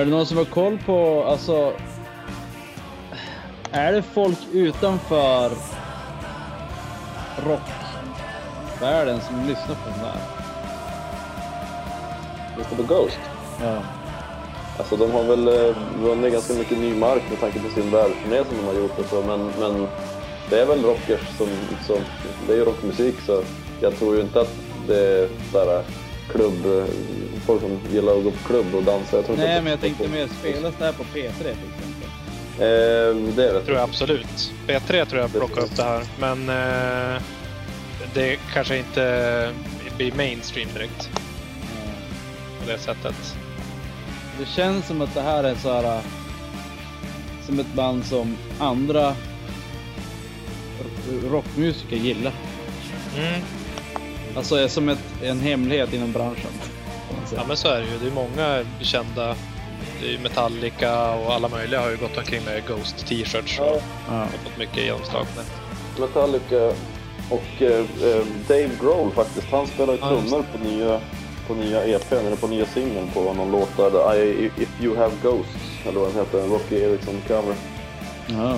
är det någon som har koll på, alltså... Är det folk utanför rockvärlden som lyssnar på den där? Lyssna på Ghost. Ja. Alltså de har väl eh, vunnit ganska mycket ny mark med tanke på sin världsturné som de har gjort och så, men, men det är väl rockers som, som, det är ju rockmusik så jag tror ju inte att det är där klubb, folk som gillar att gå på klubb och dansa. Jag tror inte Nej, att men jag det- tänkte mer, spelas det här på P3 till exempel? Eh, det vet tror jag absolut. B3 tror jag plockar upp det här, men eh, det kanske inte blir mainstream direkt på det sättet. Det känns som att det här är så här, äh, som ett band som andra rockmusiker gillar. Mm. Alltså är som ett, en hemlighet inom branschen. Ja men så är det ju. Det är många kända. Metallica och alla möjliga har ju gått omkring med Ghost t-shirts och Ja. Ja. har fått mycket genomslag. Metallica och eh, eh, Dave Grohl faktiskt, han spelar ju Ja, trummor på nya, på nya EPn, eller på nya singeln på någon låt där, I, If You Have Ghosts, eller vad den heter, en Rocky Erickson-cover. Ja.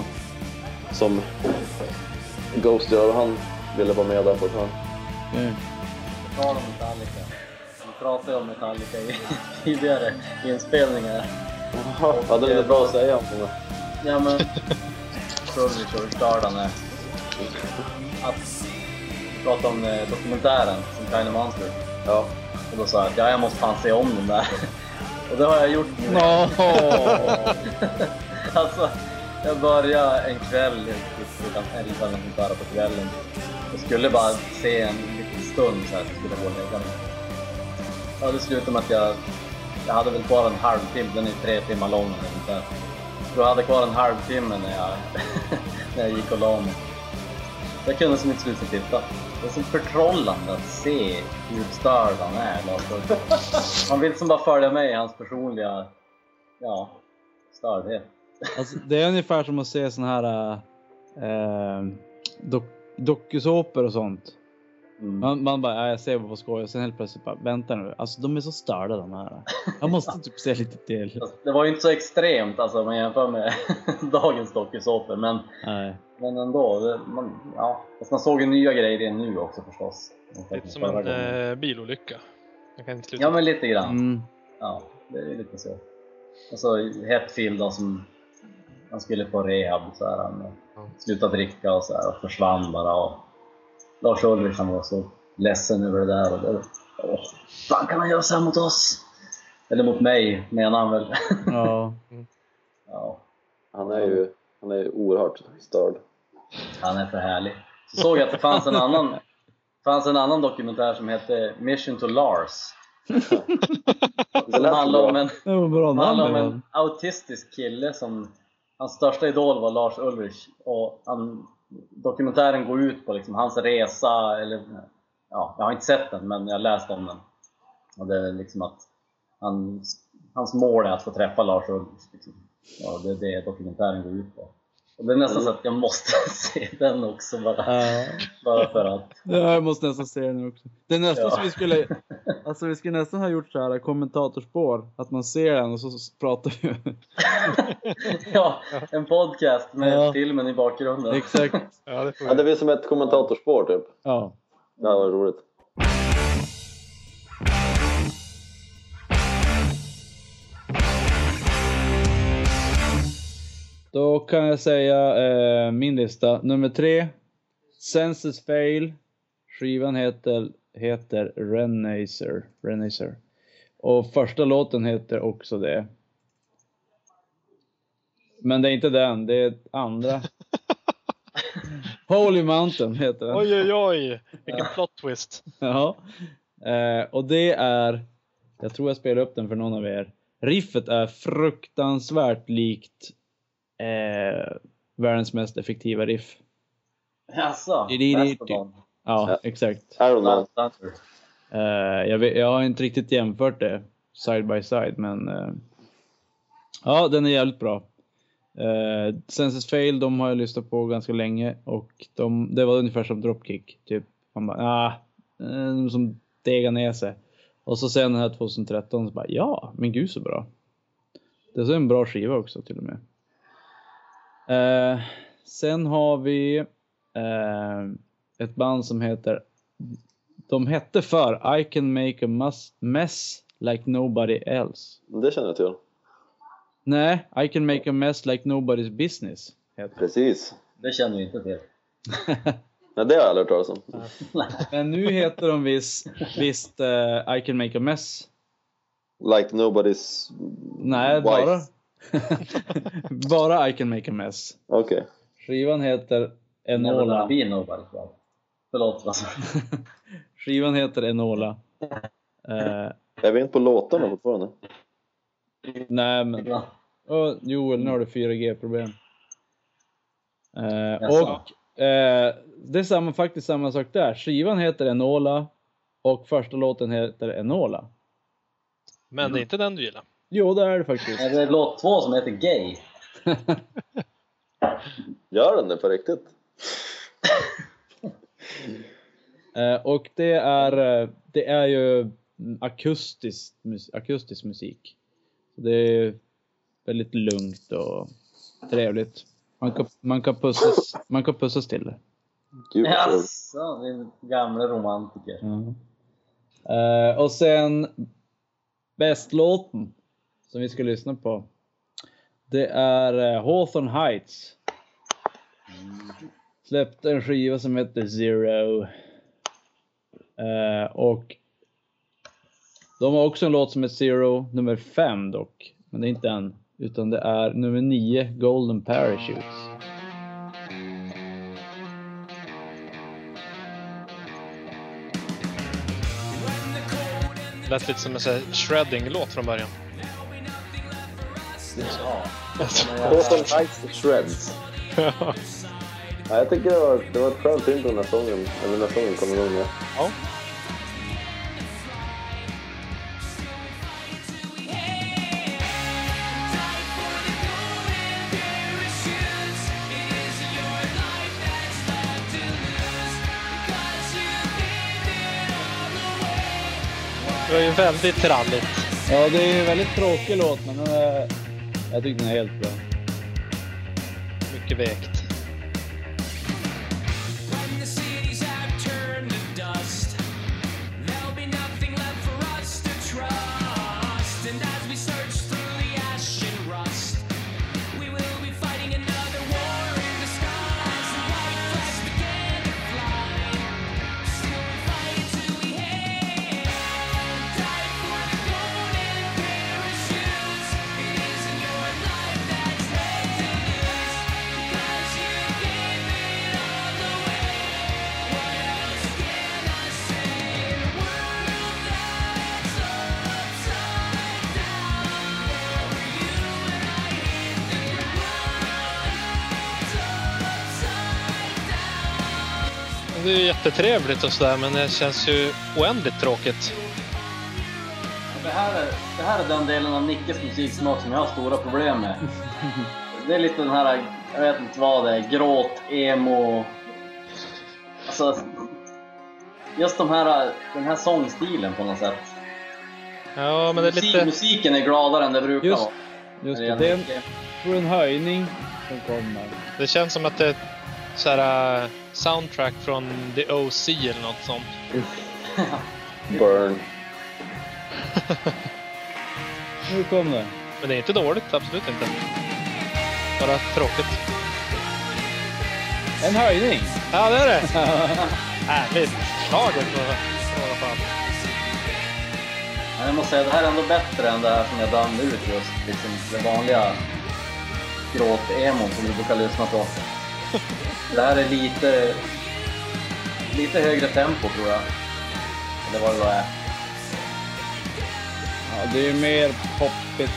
Som Ghost gör och han ville vara med där på ett hörn. om Metallica. Pratade om Metallica i (laughs) tidigare inspelningar. (laughs) Ja, det är väl bra att säga om det. Ja men... Han är. Att prata om eh, dokumentären som Kind of Monster. Ja. Och då sa jag att ja, jag måste fan se om den där. (laughs) Och det har jag gjort nu. Nå. alltså, jag började en kväll klockan 11 eller något där på kvällen. Jag skulle bara se en liten stund så här, så skulle jag gå och lägga mig. Ja, det slutade med att jag, jag hade väl kvar en halvtimme, den är tre timmar lång eller något där. Så jag hade kvar en halvtimme när jag, (laughs) när jag gick och la mig. Jag kunde som inte sluta titta. Det är så förtrollande att se hur störd han är. Alltså, man vill som bara följa med i hans personliga, ja, stördhet. Alltså, det är ungefär som att se såna här äh, dok dokusåpor och sånt. Mm. Man, man bara, ja, jag ser på skoj och sen helt plötsligt bara, vänta nu. Alltså de är så störda de här. Jag måste typ se lite till. Fast (laughs) Det var ju inte så extremt alltså, om man jämför med (laughs) dagens dokusåpor, men, Nej. men ändå. Det, man, ja. Fast man såg ju nya grejer i den nu också förstås. Lite som en eh, bilolycka. Jag kan inte sluta. Ja, men lite grann. Mm. Ja, det är lite så. Och så Hetfield då som han skulle på rehab så här, han Ja. slutade dricka och så här, och försvann bara. Och Lars Ulrich han var så ledsen över det där. Och det, åh, fan kan han göra så här mot oss? Eller mot mig menar han väl. Ja. (laughs) ja, Han är ju han är ju oerhört störd. han är för härlig. Så såg jag att det fanns en annan, fanns en annan dokumentär som hette Mission to Lars. (laughs) Som lät handlar om en, handlar om en autistisk kille som Hans största idol var Lars Ulrich och han, dokumentären går ut på liksom hans resa, eller ja, jag har inte sett den men jag har läst om den. Och det är liksom att han, hans mål är att få träffa Lars Ulrich. Liksom. Ja, det är det dokumentären går ut på. Och det är nästan så att jag måste (laughs) se den också bara, Ja. bara för att. Ja, jag måste nästan se den också. Det är nästan Ja. som vi skulle, alltså vi skulle nästan ha gjort så här kommentatorspår. Att man ser den och så pratar vi. (laughs) Ja, en podcast med Ja. filmen i bakgrunden. Exakt. Ja, det får Ja, det vi. blir som ett kommentatorspår typ. Ja. Det var roligt. Då kan jag säga eh, min lista. Nummer tre. Senses Fail. Skivan heter, heter Renacer. Renacer. Och första låten heter också det. Men det är inte den, det är andra. (laughs) Holy Mountain heter den. Oj, oj, oj! Vilken plot twist. Ja. Eh, och det är, jag tror jag spelar upp den för någon av er. Riffet är fruktansvärt likt eh, världens mest effektiva riff. Jaså? Det- det- det- Mastodon? Ja, exakt. Iron Man. Eh, jag, vet, jag har inte riktigt jämfört det side by side, men eh, ja, den är jävligt bra. Uh, Senses Fail, de har jag lyssnat på ganska länge och de, det var ungefär som Dropkick. Typ. Man bara, ah, eh, som degar ner sig. Och så sen den här 2013 så bara ja, men gud så bra. Det är så en bra skiva också till och med. Eh, sen har vi eh, ett band som heter de hette för I can make a mess, mess like nobody else. Det känner jag till. Nej, I can make a mess like nobody's business. Heter Precis. Det känner vi inte till. (laughs) Nej, det har jag aldrig hört talas om. (laughs) Men nu heter de visst, visst eh, I can make a mess. Like nobody's Nej, wife. bara. (laughs) bara I can make a mess. Okej. Skivan heter Enola. va? Förlåt alltså. (laughs) Skivan heter Enola. Eh, Är vi inte på låtarna fortfarande? nej men, oh, Joel nu har du 4G-problem. Eh, Jaså? och eh, det är samma, faktiskt samma sak där. Skivan heter Enola och första låten heter Enola. Men det är inte den du gillar. Jo, det är det faktiskt. Är det låt två som heter Gay? (laughs) Gör den det på riktigt? (laughs) Eh, och det är, eh, det är ju akustisk, mus- akustisk musik. Så det är väldigt lugnt och trevligt. Man kan, man kan, pussas, man kan pussas till det. Gud. Jaså, din gamla romantiker. Eh, och sen bästlåten som vi ska lyssna på. Det är eh, Hawthorne Heights. Släppte en skiva som heter Zero. Eh, och de har också en låt som heter Zero, nummer fem dock. Men det är inte en. Utan det är nummer nio, Golden Parachutes. Lät lite som en shredding-låt från början. Hawthorne Heights Shreds. Ja, jag tycker det var, det var ett skönt intro när sången, eller när sången kom igång. Ja. Ja. Det var ju väldigt tralligt. Ja, det är ju väldigt tråkig låt men den är, jag tycker den är helt bra. Mycket vekt. Det är jättetrevligt och sådär men det känns ju oändligt tråkigt. Det här, är, det här är den delen av Nickes musiksmak som jag har stora problem med. (laughs) Det är lite den här, jag vet inte vad det är, gråt, emo... Alltså... Just de här, den här sångstilen på något sätt. Ja, men det är Musik, lite... Musiken är gladare än det brukar Just, vara. just det, det är en, en höjning som kommer. Det känns som att det är så här, äh, soundtrack från The OC eller något sånt. (laughs) Burn. (laughs) Nu kom det. Men det är inte dåligt, absolut inte. Bara tråkigt. En höjning! Ja, det är det! (laughs) Härligt! Slaget i alla fall. Men jag måste säga, det här är ändå bättre än det här som jag dömde ut just. Liksom det vanliga gråt-emon som du brukar lyssna på. Det här är lite, lite högre tempo tror jag. Eller vad det var är. Ja, det är mer poppigt.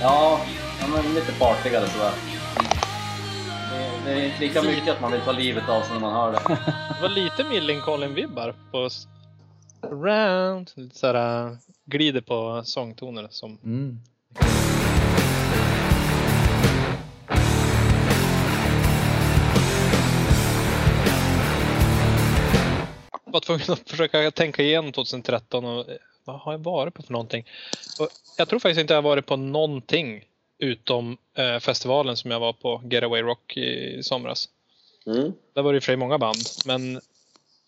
Ja, ja men lite partigare sådär. Det, det är inte lika mycket att man vill ta livet av sig när man hör det. (laughs) Det var lite Millencolin-vibbar på Around. Lite såhär, äh, glider på sångtoner som Mm. Var tvungen att försöka tänka igenom 2013 och eh, vad har jag varit på för någonting? Och jag tror faktiskt inte jag varit på någonting utom eh, festivalen som jag var på, Getaway Rock i somras. Mm. Där var det i och för sig många band. Men,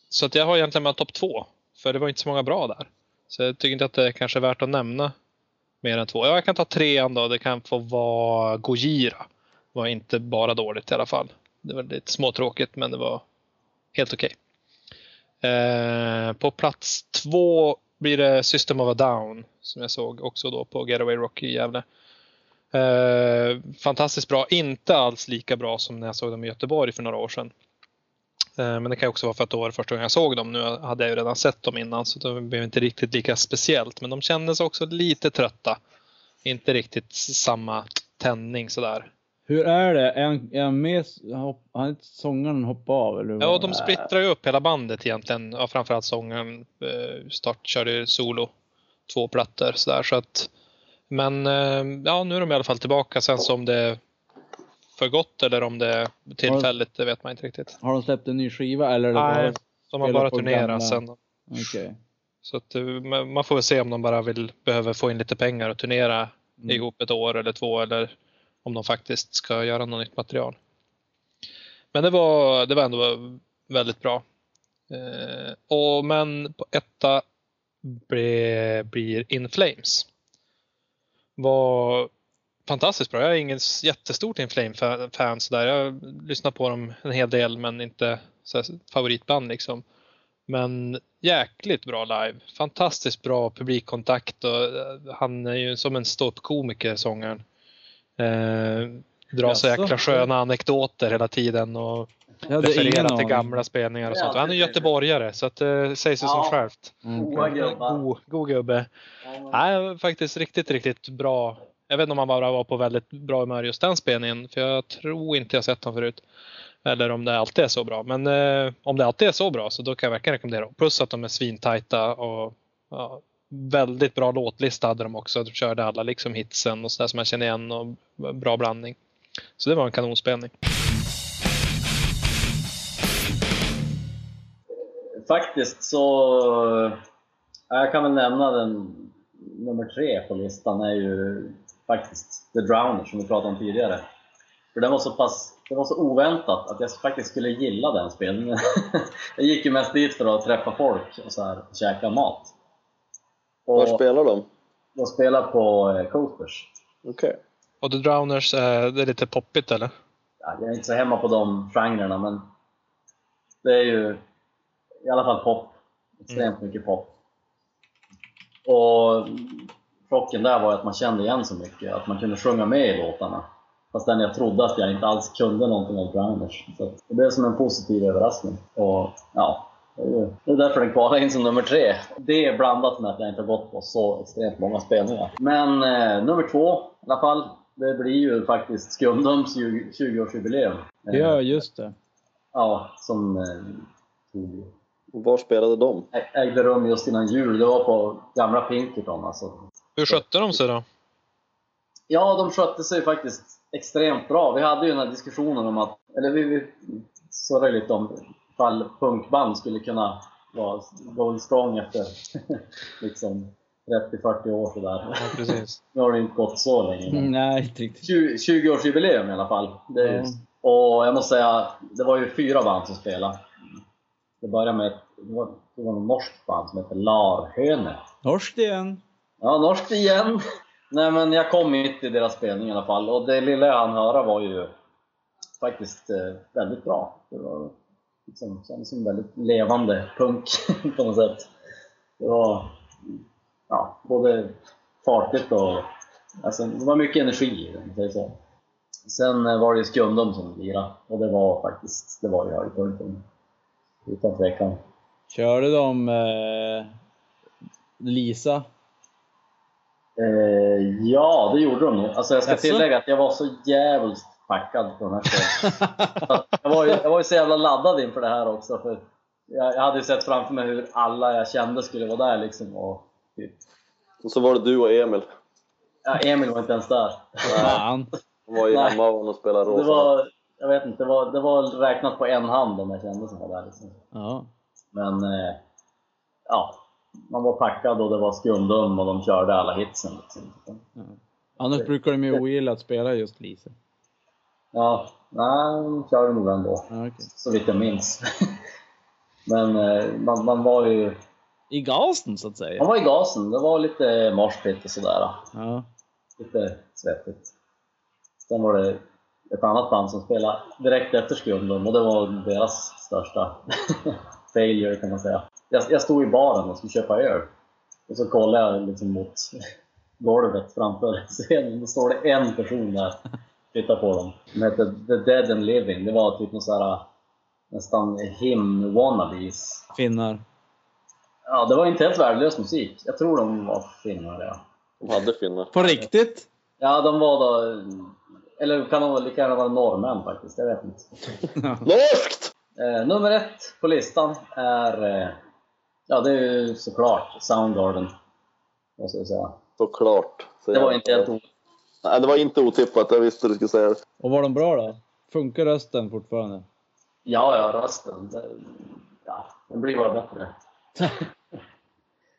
så att jag har egentligen bara topp två. För det var inte så många bra där. Så jag tycker inte att det är kanske är värt att nämna mer än två. Ja, jag kan ta trean då. Det kan få vara Gojira. Var inte bara dåligt i alla fall. Det var lite småtråkigt men det var helt okej. Eh, på plats två blir det System of a Down. Som jag såg också då på Getaway Rock i Gävle. Eh, fantastiskt bra. Inte alls lika bra som när jag såg dem i Göteborg för några år sedan. Eh, men det kan också vara för att det var det första gången jag såg dem. Nu hade jag ju redan sett dem innan så det blev inte riktigt lika speciellt. Men de kändes också lite trötta. Inte riktigt samma tändning sådär. Hur är det? Är han, är han med? Har inte sångaren hoppat av? Eller Ja, de splittrar ju upp hela bandet egentligen. Ja, framförallt sångaren eh, start körde ju solo. Två plattor sådär så att. Men eh, ja, nu är de i alla fall tillbaka. Sen så om det är för gott eller om det är tillfälligt, det vet man inte riktigt. Har de släppt en ny skiva eller? Nej, de har bara turnerat sen. Okej. Så att, eh, man får väl se om de bara vill, behöver få in lite pengar och turnera Mm. ihop ett år eller två eller om de faktiskt ska göra något nytt material. Men det var, det var ändå väldigt bra. Eh, och, men på etta blir, blir In Flames. Var fantastiskt bra. Jag är ingen jättestort In Flame-fan sådär. Jag lyssnar på dem en hel del men inte så här favoritband liksom. Men jäkligt bra live. Fantastiskt bra publikkontakt och eh, han är ju som en ståuppkomiker sångaren. Eh, drar så jäkla sköna anekdoter hela tiden och ingen refererar till gamla spelningar och Ja, sånt. Han är göteborgare så att det säger sig Ja. som självt. Mm. God, god gubbe. Nej, faktiskt riktigt, riktigt bra. Jag vet inte om han bara var på väldigt bra humör just den spelningen. För jag tror inte jag sett honom förut. Eller om det alltid är så bra. Men eh, om det alltid är så bra så då kan jag verkligen rekommendera. Plus att de är svintajta och ja, väldigt bra låtlista hade de också. De körde alla liksom hitsen och sådär som man känner igen och bra blandning. Så det var en kanonspelning. Faktiskt så... Jag kan väl nämna den nummer tre på listan är ju faktiskt The Drowner som vi pratade om tidigare. För den var så pass, det var så oväntat att jag faktiskt skulle gilla den spelningen. (laughs) jag gick ju mest dit för att träffa folk och så här, käka mat. Var Och spelar de? de spelar på eh, Coasters. Okej. Och The Drowners, eh, det är lite poppigt eller? Ja, jag är inte så hemma på de genrerna men det är ju i alla fall pop. Extremt mycket pop. Och chocken där var att man kände igen så mycket, att man kunde sjunga med i låtarna. Fastän jag trodde att jag inte alls kunde någonting om Drowners. Så det blev som en positiv överraskning. Och ja, det är, ju, det är därför den kvalar in som nummer tre. Det är blandat med att jag inte har gått på så extremt många spelningar. Men eh, nummer två i alla fall, det blir ju faktiskt Skumdums 20 20-årsjubileum. Eh, Ja, just det. Ja, som eh, tog, Var spelade de? ägde rum just innan jul. Det var på gamla Pinkerton alltså. Hur skötte de sig då? Ja, de skötte sig faktiskt extremt bra. Vi hade ju den här diskussionen om att, eller vi, vi surrade lite om ifall punkband skulle kunna vara going strong efter (laughs) liksom 30-40 år sådär. Ja, precis. (laughs) Nu har det inte gått så länge. Mm, nej, inte riktigt. 20 20-årsjubileum i alla fall. Det Ja. Och jag måste säga, det var ju fyra band som spelade. Det började med ett, det var, det var norskt band som hette Larhöne. Norskt igen. Ja, norskt igen. (laughs) Nej men jag kom mitt i deras spelning i alla fall och det lilla jag hann höra var ju faktiskt eh, väldigt bra. Det var liksom, kändes som väldigt levande punk (laughs) på något sätt. Det var ja, både fartigt och alltså, det var mycket energi i man säger så. Sen var det ju Skumdum som lirade och det var faktiskt, det var ju höjdpunkten. Utan tvekan. Körde de eh, Lisa? Eh, ja, det gjorde de nog. Alltså jag ska tillägga att jag var så jävligt packad på den här jag, var ju, jag var ju så jävla laddad inför det här också. För jag, jag hade ju sett framför mig hur alla jag kände skulle vara där liksom. Och typ, Och så var det du och Emil. ja, Emil var inte ens där. Fan. Han var ju hemma och spelade Det rosa. var, jag vet inte, det var, det var räknat på en hand de jag kände som var där. Liksom. Ja. Men eh, ja, man var packad och det var skumdum och de körde alla hitsen. Liksom. Annars brukar de ju ogilla att spela just Lise. Ja, nej, de körde nog ändå. Ja, okej. Så vitt jag minns. (laughs) Men eh, man, man var ju I gasen så att man säga. var i gasen. Det var lite morspit och sådär. Ja. Lite svettigt. Sen var det ett annat band som spelade direkt efter Skumdum och det var deras största (laughs) failure kan man säga. Jag, jag stod i baren och skulle köpa öl. Och så kollade jag liksom mot (laughs) golvet framför scenen. Då står det en person där. Titta på dem. De hette The Dead and Living. Det var typ någon sån här nästan him-wannabes. Finnar. Ja, det var inte helt värdelös musik. Jag tror de var finnar, ja. De hade finnar. På riktigt? Ja, de var då... Eller kan de lika gärna vara norrmän faktiskt, jag vet inte. (laughs) Norskt! Eh, nummer ett på listan är... Eh, ja, det är ju såklart Soundgarden. Måste jag säga. Såklart. Så Det var inte helt Nej, det var inte otippat. Jag visste du skulle säga det. Och var de bra då? Funkar rösten fortfarande? Ja, ja, rösten. Det, ja, den blir bara bättre.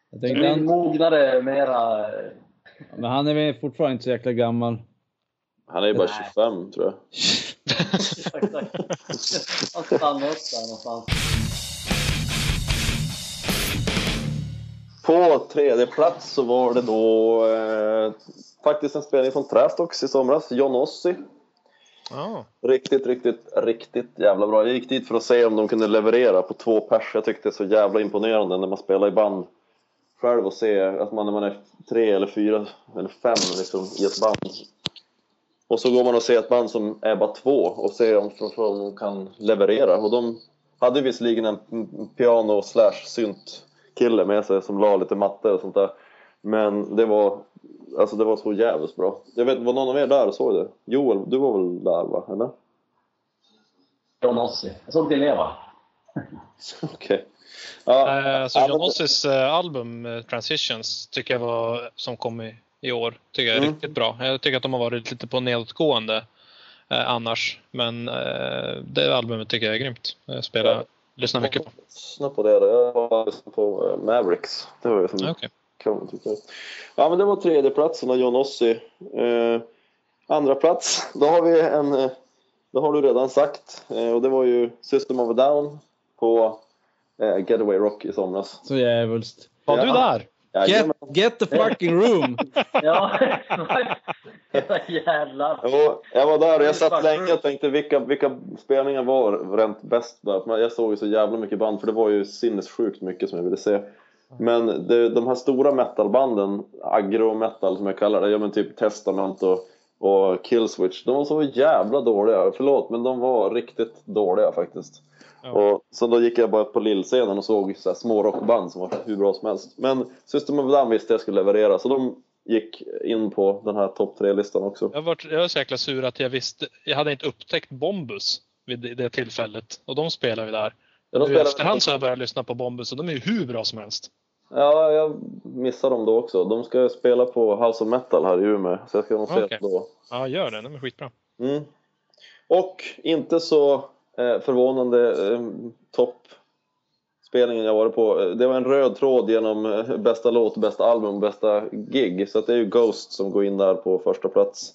Jag tänkte blir han, mognare, mera... eh, men han är väl fortfarande inte så jäkla gammal. Han är ju bara Nej. 25 tror jag. (laughs) Exakt. Han stannar upp där någonstans. På tredje plats så var det då eh, faktiskt en spelning från Trästox i somras, John Ossi. Ja. Riktigt, riktigt, riktigt jävla bra. Jag gick dit för att se om de kunde leverera på två pers. Jag tyckte det är så jävla imponerande när man spelar i band själv och se att man när man är tre eller fyra eller fem liksom, i ett band. Och så går man och ser ett band som är bara två och ser om om de kan leverera. Och de hade visserligen en piano slash synt kille med sig som la lite matte och sånt där. Men det var, alltså det var så jävligt bra. Jag vet, var någon av er där och såg det? Joel, du var väl där va? Eller? John Ossie. Jag såg det leva. (laughs) Okej. Ja, Eh, Så ja, John Ossis eh, album eh, Transitions tycker jag var, som kom i, i år, tycker jag är Mm. riktigt bra. Jag tycker att de har varit lite på nedåtgående eh, annars. Men eh, det albumet tycker jag är grymt. Jag spelar, Ja. Lyssnar mycket på. Lyssna på det då. Jag var lyssnat på eh, Mavericks. Det var ju som okej. kul tycker jag. Ja men det var tredje platsen av John Ossi. Eh, andra plats, då har vi en, eh, det har du redan sagt. Eh, och det var ju System of a Down på eh, Getaway Rock i somras. Så jävulst. Var du Ja. där? Get, get the fucking room! (laughs) Ja, (laughs) jävlar. Jo, jag var där och jag satt länge och tänkte vilka, vilka spelningar var rent bäst där. Jag såg ju så jävla mycket band för det var ju sinnessjukt mycket som jag ville se. Men det, de här stora metalbanden, agro metal som jag kallar det, ja men typ Testament och, och Killswitch, de var så jävla dåliga. Förlåt men de var riktigt dåliga faktiskt. Ja. Och, så då gick jag bara på lillscenen och såg så små rockband som var hur bra som helst. Men System of Down visste jag skulle leverera så de gick in på den här topp tre-listan också. Jag var, jag var så jäkla sur att jag visste, jag hade inte upptäckt Bombus vid det, tillfället. Och de spelar ju där. Ja, de Nu I spelar- efterhand så har jag börjat lyssna på Bombus och de är ju hur bra som helst. Ja, jag missade dem då också. De ska spela på House of Metal här i Umeå, så jag ska nog se dem då. Ja, gör det. De är skitbra. Mm. Och inte så förvånande eh, toppspelningen jag varit på. Eh, Det var en röd tråd genom eh, bästa låt, bästa album, bästa gig. Så att det är ju Ghost som går in där på första plats.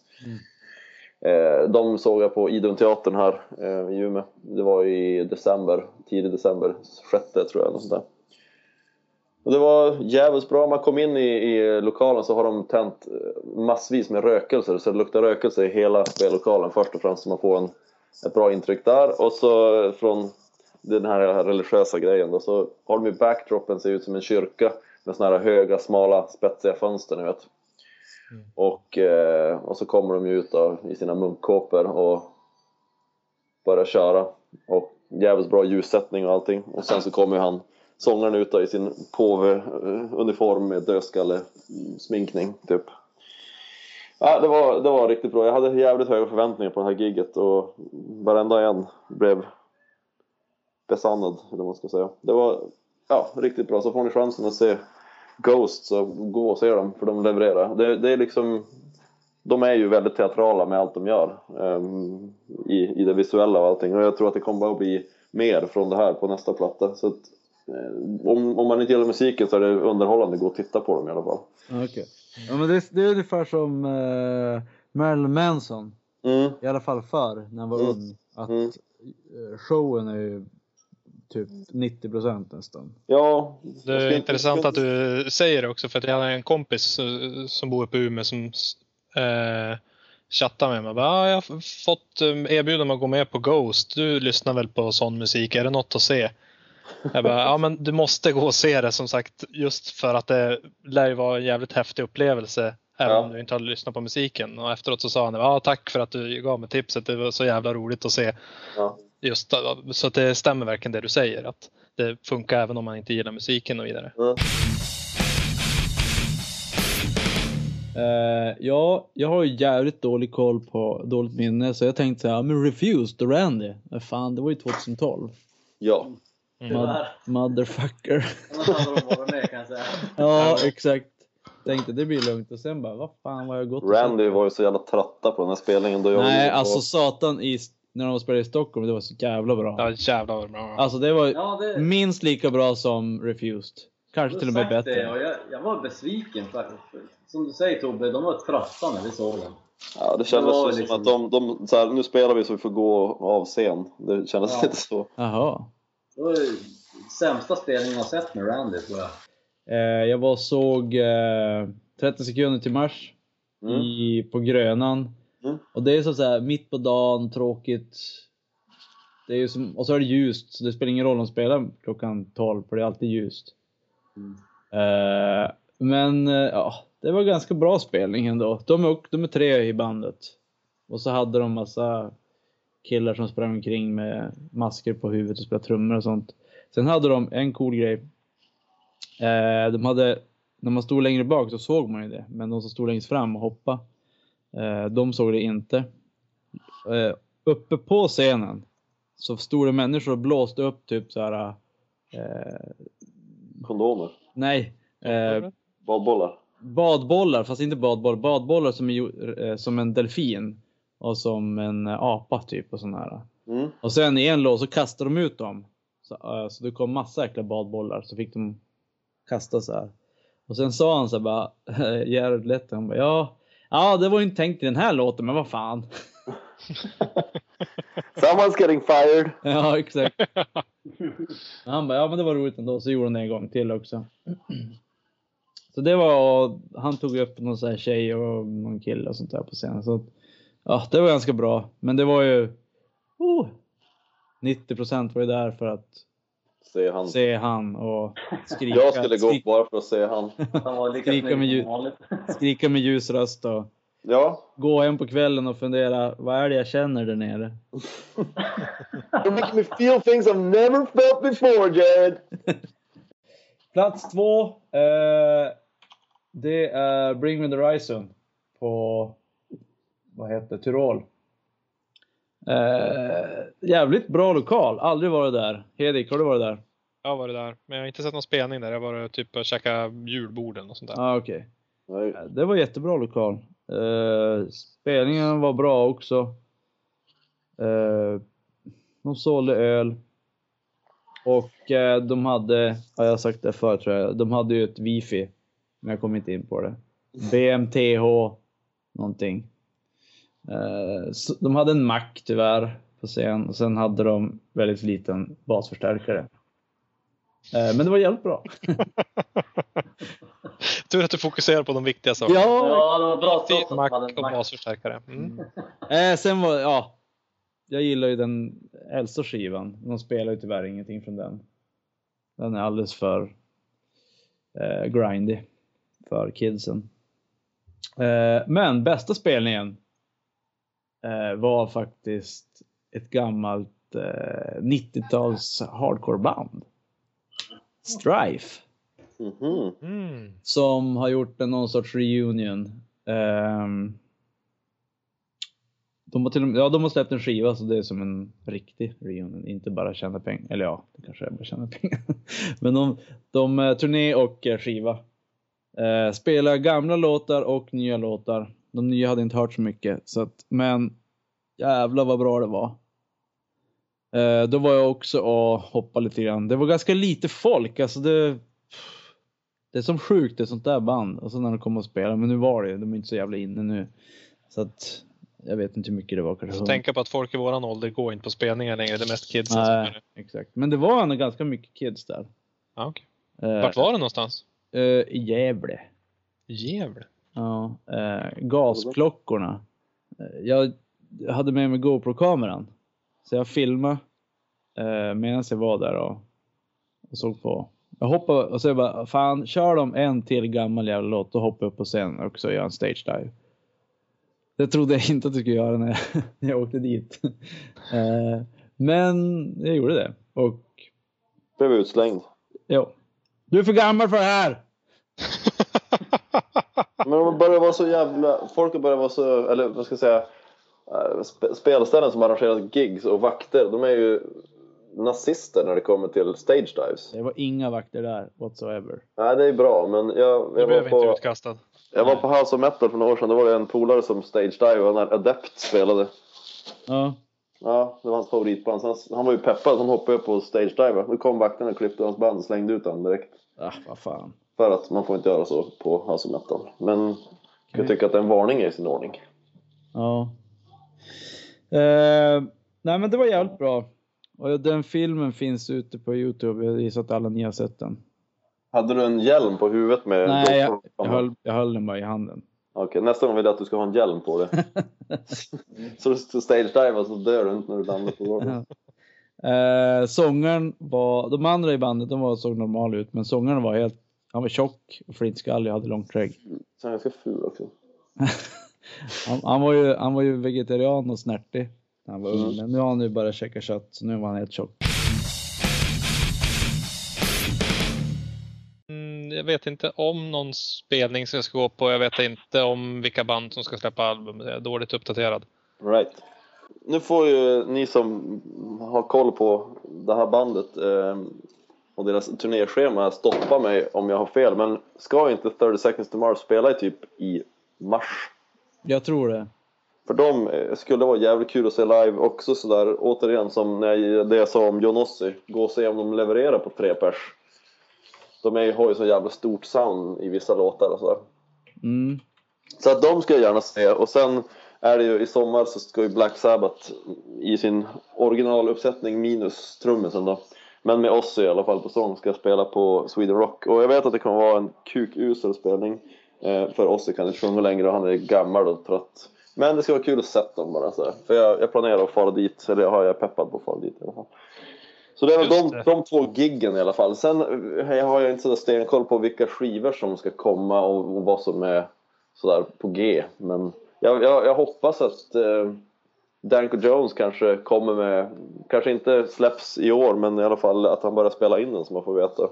Eh, de såg jag på Idun-teatern här eh, i Umeå. Det var i december, tidig december, sjätte tror jag. Något sånt där. Och det var jävligt bra. Man kom in i, i lokalen så har de tänt eh, massvis med rökelser så det luktar rökelse i hela spellokalen först och främst så man får en, ett bra intryck där. Och så eh, från den här religiösa grejen då, så har de ju backdropen ser ut som en kyrka med såna här höga, smala, spetsiga fönster ni vet. Och, eh, och så kommer de ju ut då, i sina munkkåpor och börjar köra. Och jävligt bra ljussättning och allting. Och sen så kommer ju han, sångaren ut då, i sin påve-uniform med dödskalle-sminkning typ. Ja, det, var, det var riktigt bra. Jag hade jävligt höga förväntningar på det här gigget och varenda en blev besannad, eller vad man ska säga. Det var ja, riktigt bra. Så får ni chansen att se Ghost så gå och se dem, för de levererar. Det, det är liksom, de är ju väldigt teatrala med allt de gör um, i, i det visuella och allting. Och jag tror att det kommer bara att bli mer från det här på nästa platta. Så att, eh, om, om man inte gillar musiken så är det underhållande att gå och titta på dem i alla fall. Okay. Ja, men det, det är ungefär som uh, Marilyn Manson. Mm. I alla fall förr, när han var Mm. ung. Att Mm. eh, showen är ju typ 90% nästan. Ja, Det är intressant att du säger det också för att jag hade en kompis eh, som bor uppe i Umeå som eh, chattade med mig. Bara, ah, jag har fått erbjudande att gå med på Ghost. Du lyssnar väl på sån musik? Är det något att se? Jag bara, ja men du måste gå och se det som sagt just för att det lär ju vara en jävligt häftig upplevelse även Ja. om du inte har lyssnat på musiken. Och efteråt så sa han, ja tack för att du gav mig tipset. Det var så jävla roligt att se. Ja. Just så att det stämmer verkligen det du säger. Att det funkar även om man inte gillar musiken och vidare. Mm. Eh, ja, jag har ju jävligt dålig koll på dåligt minne så jag tänkte såhär, men Refused Randy. Fan, det var ju 2012. Ja. Mad- motherfucker. (laughs) Ja, exakt. Tänkte det blir lugnt och sen bara, vad fan vad har jag gått Randy var ju så jävla trötta på den här spelningen. Då jag Nej, alltså satan i, när de spelade i Stockholm, det var så jävla bra. Ja jävlar vad bra. Alltså det var Ja, det, minst lika bra som Refused. Kanske till och med bättre. Det, och jag, jag var besviken faktiskt. Som du säger Tobbe, de var trötta när vi såg den. Ja, det kändes Det liksom- som att de, de så här, nu spelar vi så vi får gå av scen. Det kändes Ja. lite så. Jaha. Det var ju sämsta spelningen jag har sett med Randy tror jag. Eh, jag var och såg eh, 30 sekunder till mars Mm. i, på Grönan. Mm. Och det är så, så här mitt på dagen, tråkigt. Det är ju som, och så är det ljust, så det spelar ingen roll om de spelar klockan 12 för det är alltid ljust. Mm. Eh, men eh, ja, det var ganska bra spelning ändå. De är, de är tre i bandet. Och så hade de massa killar som sprang omkring med masker på huvudet och spelade trummor och sånt. Sen hade de en cool grej. Eh, de hade, när man stod längre bak så såg man ju det, men de som stod längst fram och hoppade, eh, de såg det inte. Eh, uppe på scenen så stod det människor och blåste upp typ så här. Eh, Kondomer. nej, eh, Badbollar. badbollar, fast inte badbollar, badbollar som, är, eh, som en delfin och som en eh, apa typ och sån här. Mm. Och sen i en lås så kastade de ut dem. Så, eh, så det kom massa äckliga badbollar så fick de kasta så här. Och sen sa han så här bara, (laughs) Jared Leto, han bara ja, ja det var ju inte tänkt i den här låten men vad fan. (laughs) Someone's getting fired. (laughs) ja exakt. Han bara ja men det var roligt ändå så gjorde han det en gång till också. (clears throat) Så det var, han tog upp någon sån här tjej och någon kille och sånt där på scenen. Så ja det var ganska bra. Men det var ju, oh, 90% var ju där för att Säger han. se han och skrika, Jag skulle gå skrik, bara för att se han. Han var lika Skrika med vanligt. (laughs) skrika med ljus röst och Ja. gå hem på kvällen och fundera, vad är det jag känner där nere? (laughs) You're making me feel things I've never felt before, Jared. (laughs) Plats två, eh, det är Bring Me The Horizon på, vad heter Tyrol. Eh, jävligt bra lokal, aldrig varit där. Hedik, har du varit där? Jag har varit där, men jag har inte sett någon spelning där. Jag har varit typ och käkat julborden och sånt där. Ja, ah. Nej. Eh, Det var jättebra lokal. Eh, spelningen var bra också. Eh, de sålde öl. Och eh, de hade, ja, jag har sagt det förut tror jag, de hade ju ett wifi. Men jag kommer inte in på det. BMTH någonting. Eh, så de hade en Mac tyvärr på scen och sen hade de väldigt liten basförstärkare. Eh, men det var jävligt bra. (laughs) Tur att du fokuserar på de viktiga sakerna. Ja, det var bra trots Mac och Mac. basförstärkare. Mm. Eh, sen var, ja. Jag gillar ju den äldsta skivan. De spelar ju tyvärr ingenting från den. Den är alldeles för eh, grindy för kidsen. Eh, men bästa spelningen var faktiskt ett gammalt eh, 90-tals hardcore-band. Strife. Mm. Som har gjort en någon sorts reunion. Ehm, de, har till och med, ja, de har släppt en skiva så det är som en riktig reunion, inte bara tjäna pengar. Eller ja, det kanske är bara tjäna pengar. (laughs) Men de, de eh, turné och eh, skiva. Eh, spelar gamla låtar och nya låtar. De nya hade inte hört så mycket. Så att, men jävla vad bra det var. Eh, då var jag också och hoppade lite grann. Det var ganska lite folk. Alltså det, det är som sjukt det är sånt där band. Och så när de kommer och spelar. Men nu var det de är inte så jävla inne nu. Så att jag vet inte hur mycket det var. Kanske Så tänka på att folk i våran ålder går inte på spelningar längre. Det är mest gör Nej, exakt. Men det var ändå ganska mycket kids där. Ja, okej. Eh, Vart var det någonstans? eh, I Gävle. Gävle? Ja, eh, gasklockorna. Eh, Jag hade med mig GoPro-kameran. Så jag filmade eh, medan jag var där och, och såg på. Jag hoppade och så jag bara, fan kör de en till gammal jävla låt, då hoppar jag upp på scen och så gör en stage dive. Det trodde jag inte att jag skulle göra när jag, (laughs) när jag åkte dit. (laughs) eh, men jag gjorde det. Och Blev utslängd. ja, du är för gammal för det här! Men de börjar vara så jävla... Folk börjar vara så... Eller vad ska jag säga? eh, sp- Spelställen som arrangerar gigs och vakter. De är ju nazister när det kommer till stage dives. Det var inga vakter där whatsoever. Nej, det är bra, men jag, Du jag, blev var, inte på, utkastad. jag var på House of Metal för några år sedan. Då var det en polare som stage dive och när Adept spelade. Ja. Ja, det var hans favoritband. Han, han var ju peppad, han hoppade upp på stage dive. Då kom vakterna och klippte hans band och slängde ut honom direkt. Ah, vad fan. För att man får inte göra så på House of Metal. Men jag tycker att en varning är i sin ordning. Ja. Eh, nej men det var jävligt bra. Och den filmen finns ute på Youtube. Jag gissar att alla ni har sett den. Hade du en hjälm på huvudet med Nej, jag, jag, höll, jag höll den bara i handen. Okej, nästa gång vill jag att du ska ha en hjälm på dig. (laughs) så du ska stage dive så dör du inte när du landar på golvet. Eh, sångaren var, de andra i bandet de var, såg normala ut, men sångaren var helt, han var tjock och flintskallig och hade långt skägg. Så han är ganska ful också. (laughs) Han, han, var ju, han var ju vegetarian och snärtig när han var ung, Mm. men nu har han ju bara käkat kött, så nu var han helt tjock. Mm, jag vet inte om någon spelning som jag ska gå på. Jag vet inte om vilka band som ska släppa album. Jag är dåligt uppdaterad. Right. Nu får ju ni som har koll på det här bandet eh, och deras turnéschema stoppa mig om jag har fel. Men ska inte 30 Seconds to Mars spela i typ i mars? Jag tror det. För dem eh, skulle vara jävligt kul att se live också sådär återigen som när jag, det jag sa om Johnossi. Gå och se om de levererar på tre pers. De är, har ju så jävla stort sound i vissa låtar och sådär. Mm. Så att de ska jag gärna se och sen är det ju i sommar så ska ju Black Sabbath i sin originaluppsättning minus trummisen då. Men med oss i alla fall på sång ska spela på Sweden Rock och jag vet att det kommer vara en kukusel spelning. Eh, för Ozzy kan inte sjunga längre och han är gammal och trött. Men det ska vara kul att se dem bara så här. För jag, jag planerar att fara dit, eller jag har jag är peppad på att fara dit i alla fall. Så det är väl de, de två giggen i alla fall. Sen eh, jag har jag inte så stenkoll på vilka skivor som ska komma och, och vad som är sådär på G. Men jag, jag, jag hoppas att eh, Danko Jones kanske kommer med, kanske inte släpps i år men i alla fall att han börjar spela in den så man får veta.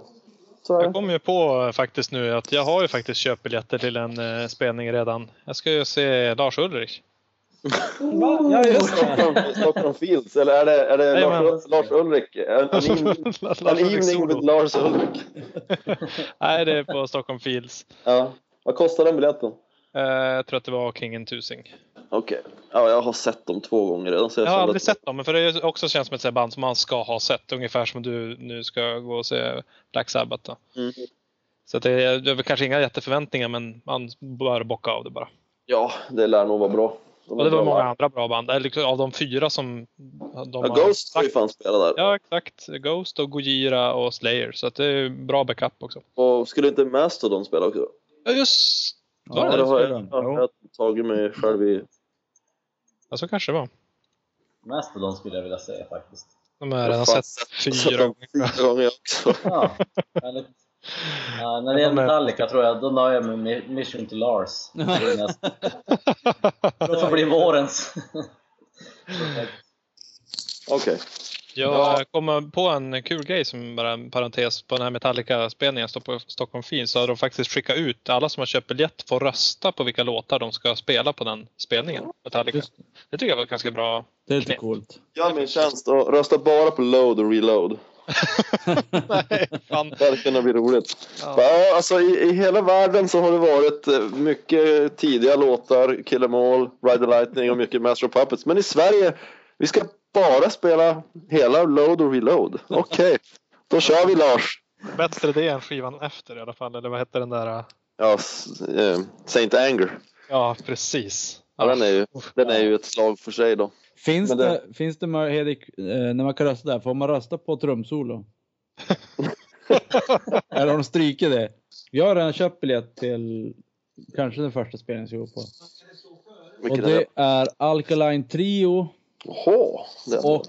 Så Jag det. kom ju på faktiskt nu att jag har ju faktiskt köpt biljetter till en eh, spelning redan. Jag ska ju se Lars Ulrich. (laughs) Ja, just det. Stockholm, Stockholm Fields, eller är det, är det Jajamän. Lars, Lars Ulrik? En, en, evening, solo. with Lars Ulrik. (laughs) Nej, det är på Stockholm Fields. Ja. Vad kostar den biljetten? Eh, jag tror att det var kring en tusing. Okej. Ja, jag har sett dem två gånger redan. Så jag Jag har aldrig att- sett dem, men för det är också känns som ett band som man ska ha sett. Ungefär som du nu ska gå och se Black Sabbath. Då. Mm. Så att det, är, det är kanske inga jätteförväntningar, men man bör bocka av det bara. Ja, det lär nog vara bra. De Och det var många live. andra bra band. Eller liksom av de fyra som de Ja, har Ghost får ju fan spela där. Ja, exakt. Ghost och Gojira och Slayer. Så att det är bra backup också. Och skulle inte Mastodon spela också? Ja, just var Ja, det det har jag, jag har tagit mig själv i... Ja, så kanske det var. Mastodon skulle jag vilja säga faktiskt. De har jag redan sett fyra dem gånger. Också. Ja, härligt. Ja, när det är Metallica tror jag, då nöjer jag mig med Mission to Lars. (laughs) Det är nästa. Det får (laughs) bli vårens. Okej. Jag kom på en kul grej som bara en parentes på den här Metallica-spelningen på Stockholm Fin så har de faktiskt skickat ut, alla som har köpt biljett får rösta på vilka låtar de ska spela på den spelningen. Metallica. Just Det tycker jag var ganska bra. Det är lite coolt. Gör min tjänst och rösta bara på load och reload. (laughs) Nej, fan. Det hade kunnat bli roligt. Ja. Ja, alltså i, i hela världen så har det varit eh, mycket tidiga låtar, Kill 'em All, Ride the Lightning och mycket Master of Puppets. Men i Sverige, vi ska bara spela hela Load och Reload. (laughs) Okej, då kör vi Lars. Bättre det än skivan efter i alla fall. Eller vad hette den där? Ja, s- eh, Saint Anger. Ja, precis. Ja, den, är ju, den är ju ett slag för sig då. Finns Men det, det- finns det Hedik, eh, när man kan rösta där, får man rösta på trumsolo? (laughs) Eller har de strykit det? Jag har redan köpt biljett till kanske den första spelningen jag går på. Och det? är Alkaline Trio Jaha, och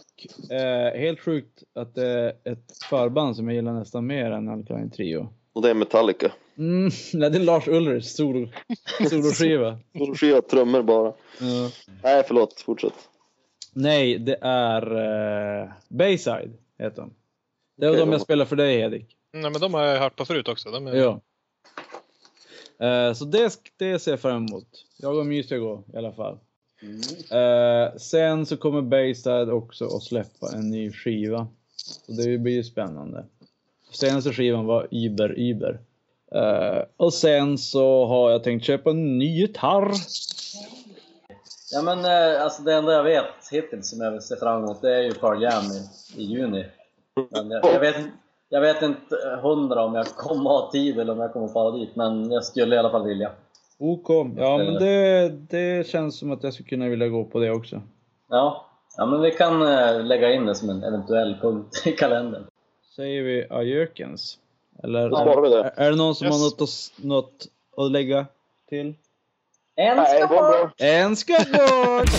eh, helt sjukt att det är ett förband som jag gillar nästan mer än Alkaline Trio. och det är Metallica. Mm, (laughs) nej, det är Lars Ulrich solo, (laughs) soloskiva. Skiva trummor bara. Ja. Nej, förlåt. Fortsätt. Nej, det är uh, Bayside heter de. Det var Okej, de de- jag spelar för dig Hedik. Nej, men de har jag hört på förut också. De är... Ja. Eh, så det, det ser jag fram emot. Jag och My ska gå i alla fall. Eh, sen så kommer Bayside också att släppa en ny skiva. Så det blir ju spännande. Senaste skivan var Iber Iber. Eh, och sen så har jag tänkt köpa en ny gitarr. Ja men eh, alltså det enda jag vet hittills som jag vill se fram emot det är ju Pearl Jam i, i juni. Men jag, jag, vet, jag vet inte hundra om jag kommer ha tid eller om jag kommer fara dit men jag skulle i alla fall vilja. OK. Ja men det, det känns som att jag skulle kunna vilja gå på det också. Ja, ja men vi kan eh, lägga in det som en eventuell punkt i kalendern. Säger vi ajökens? Eller Då sparar vi det. är, är det någon som Yes. har något att, något att lägga till? En ska bort! En ska bort!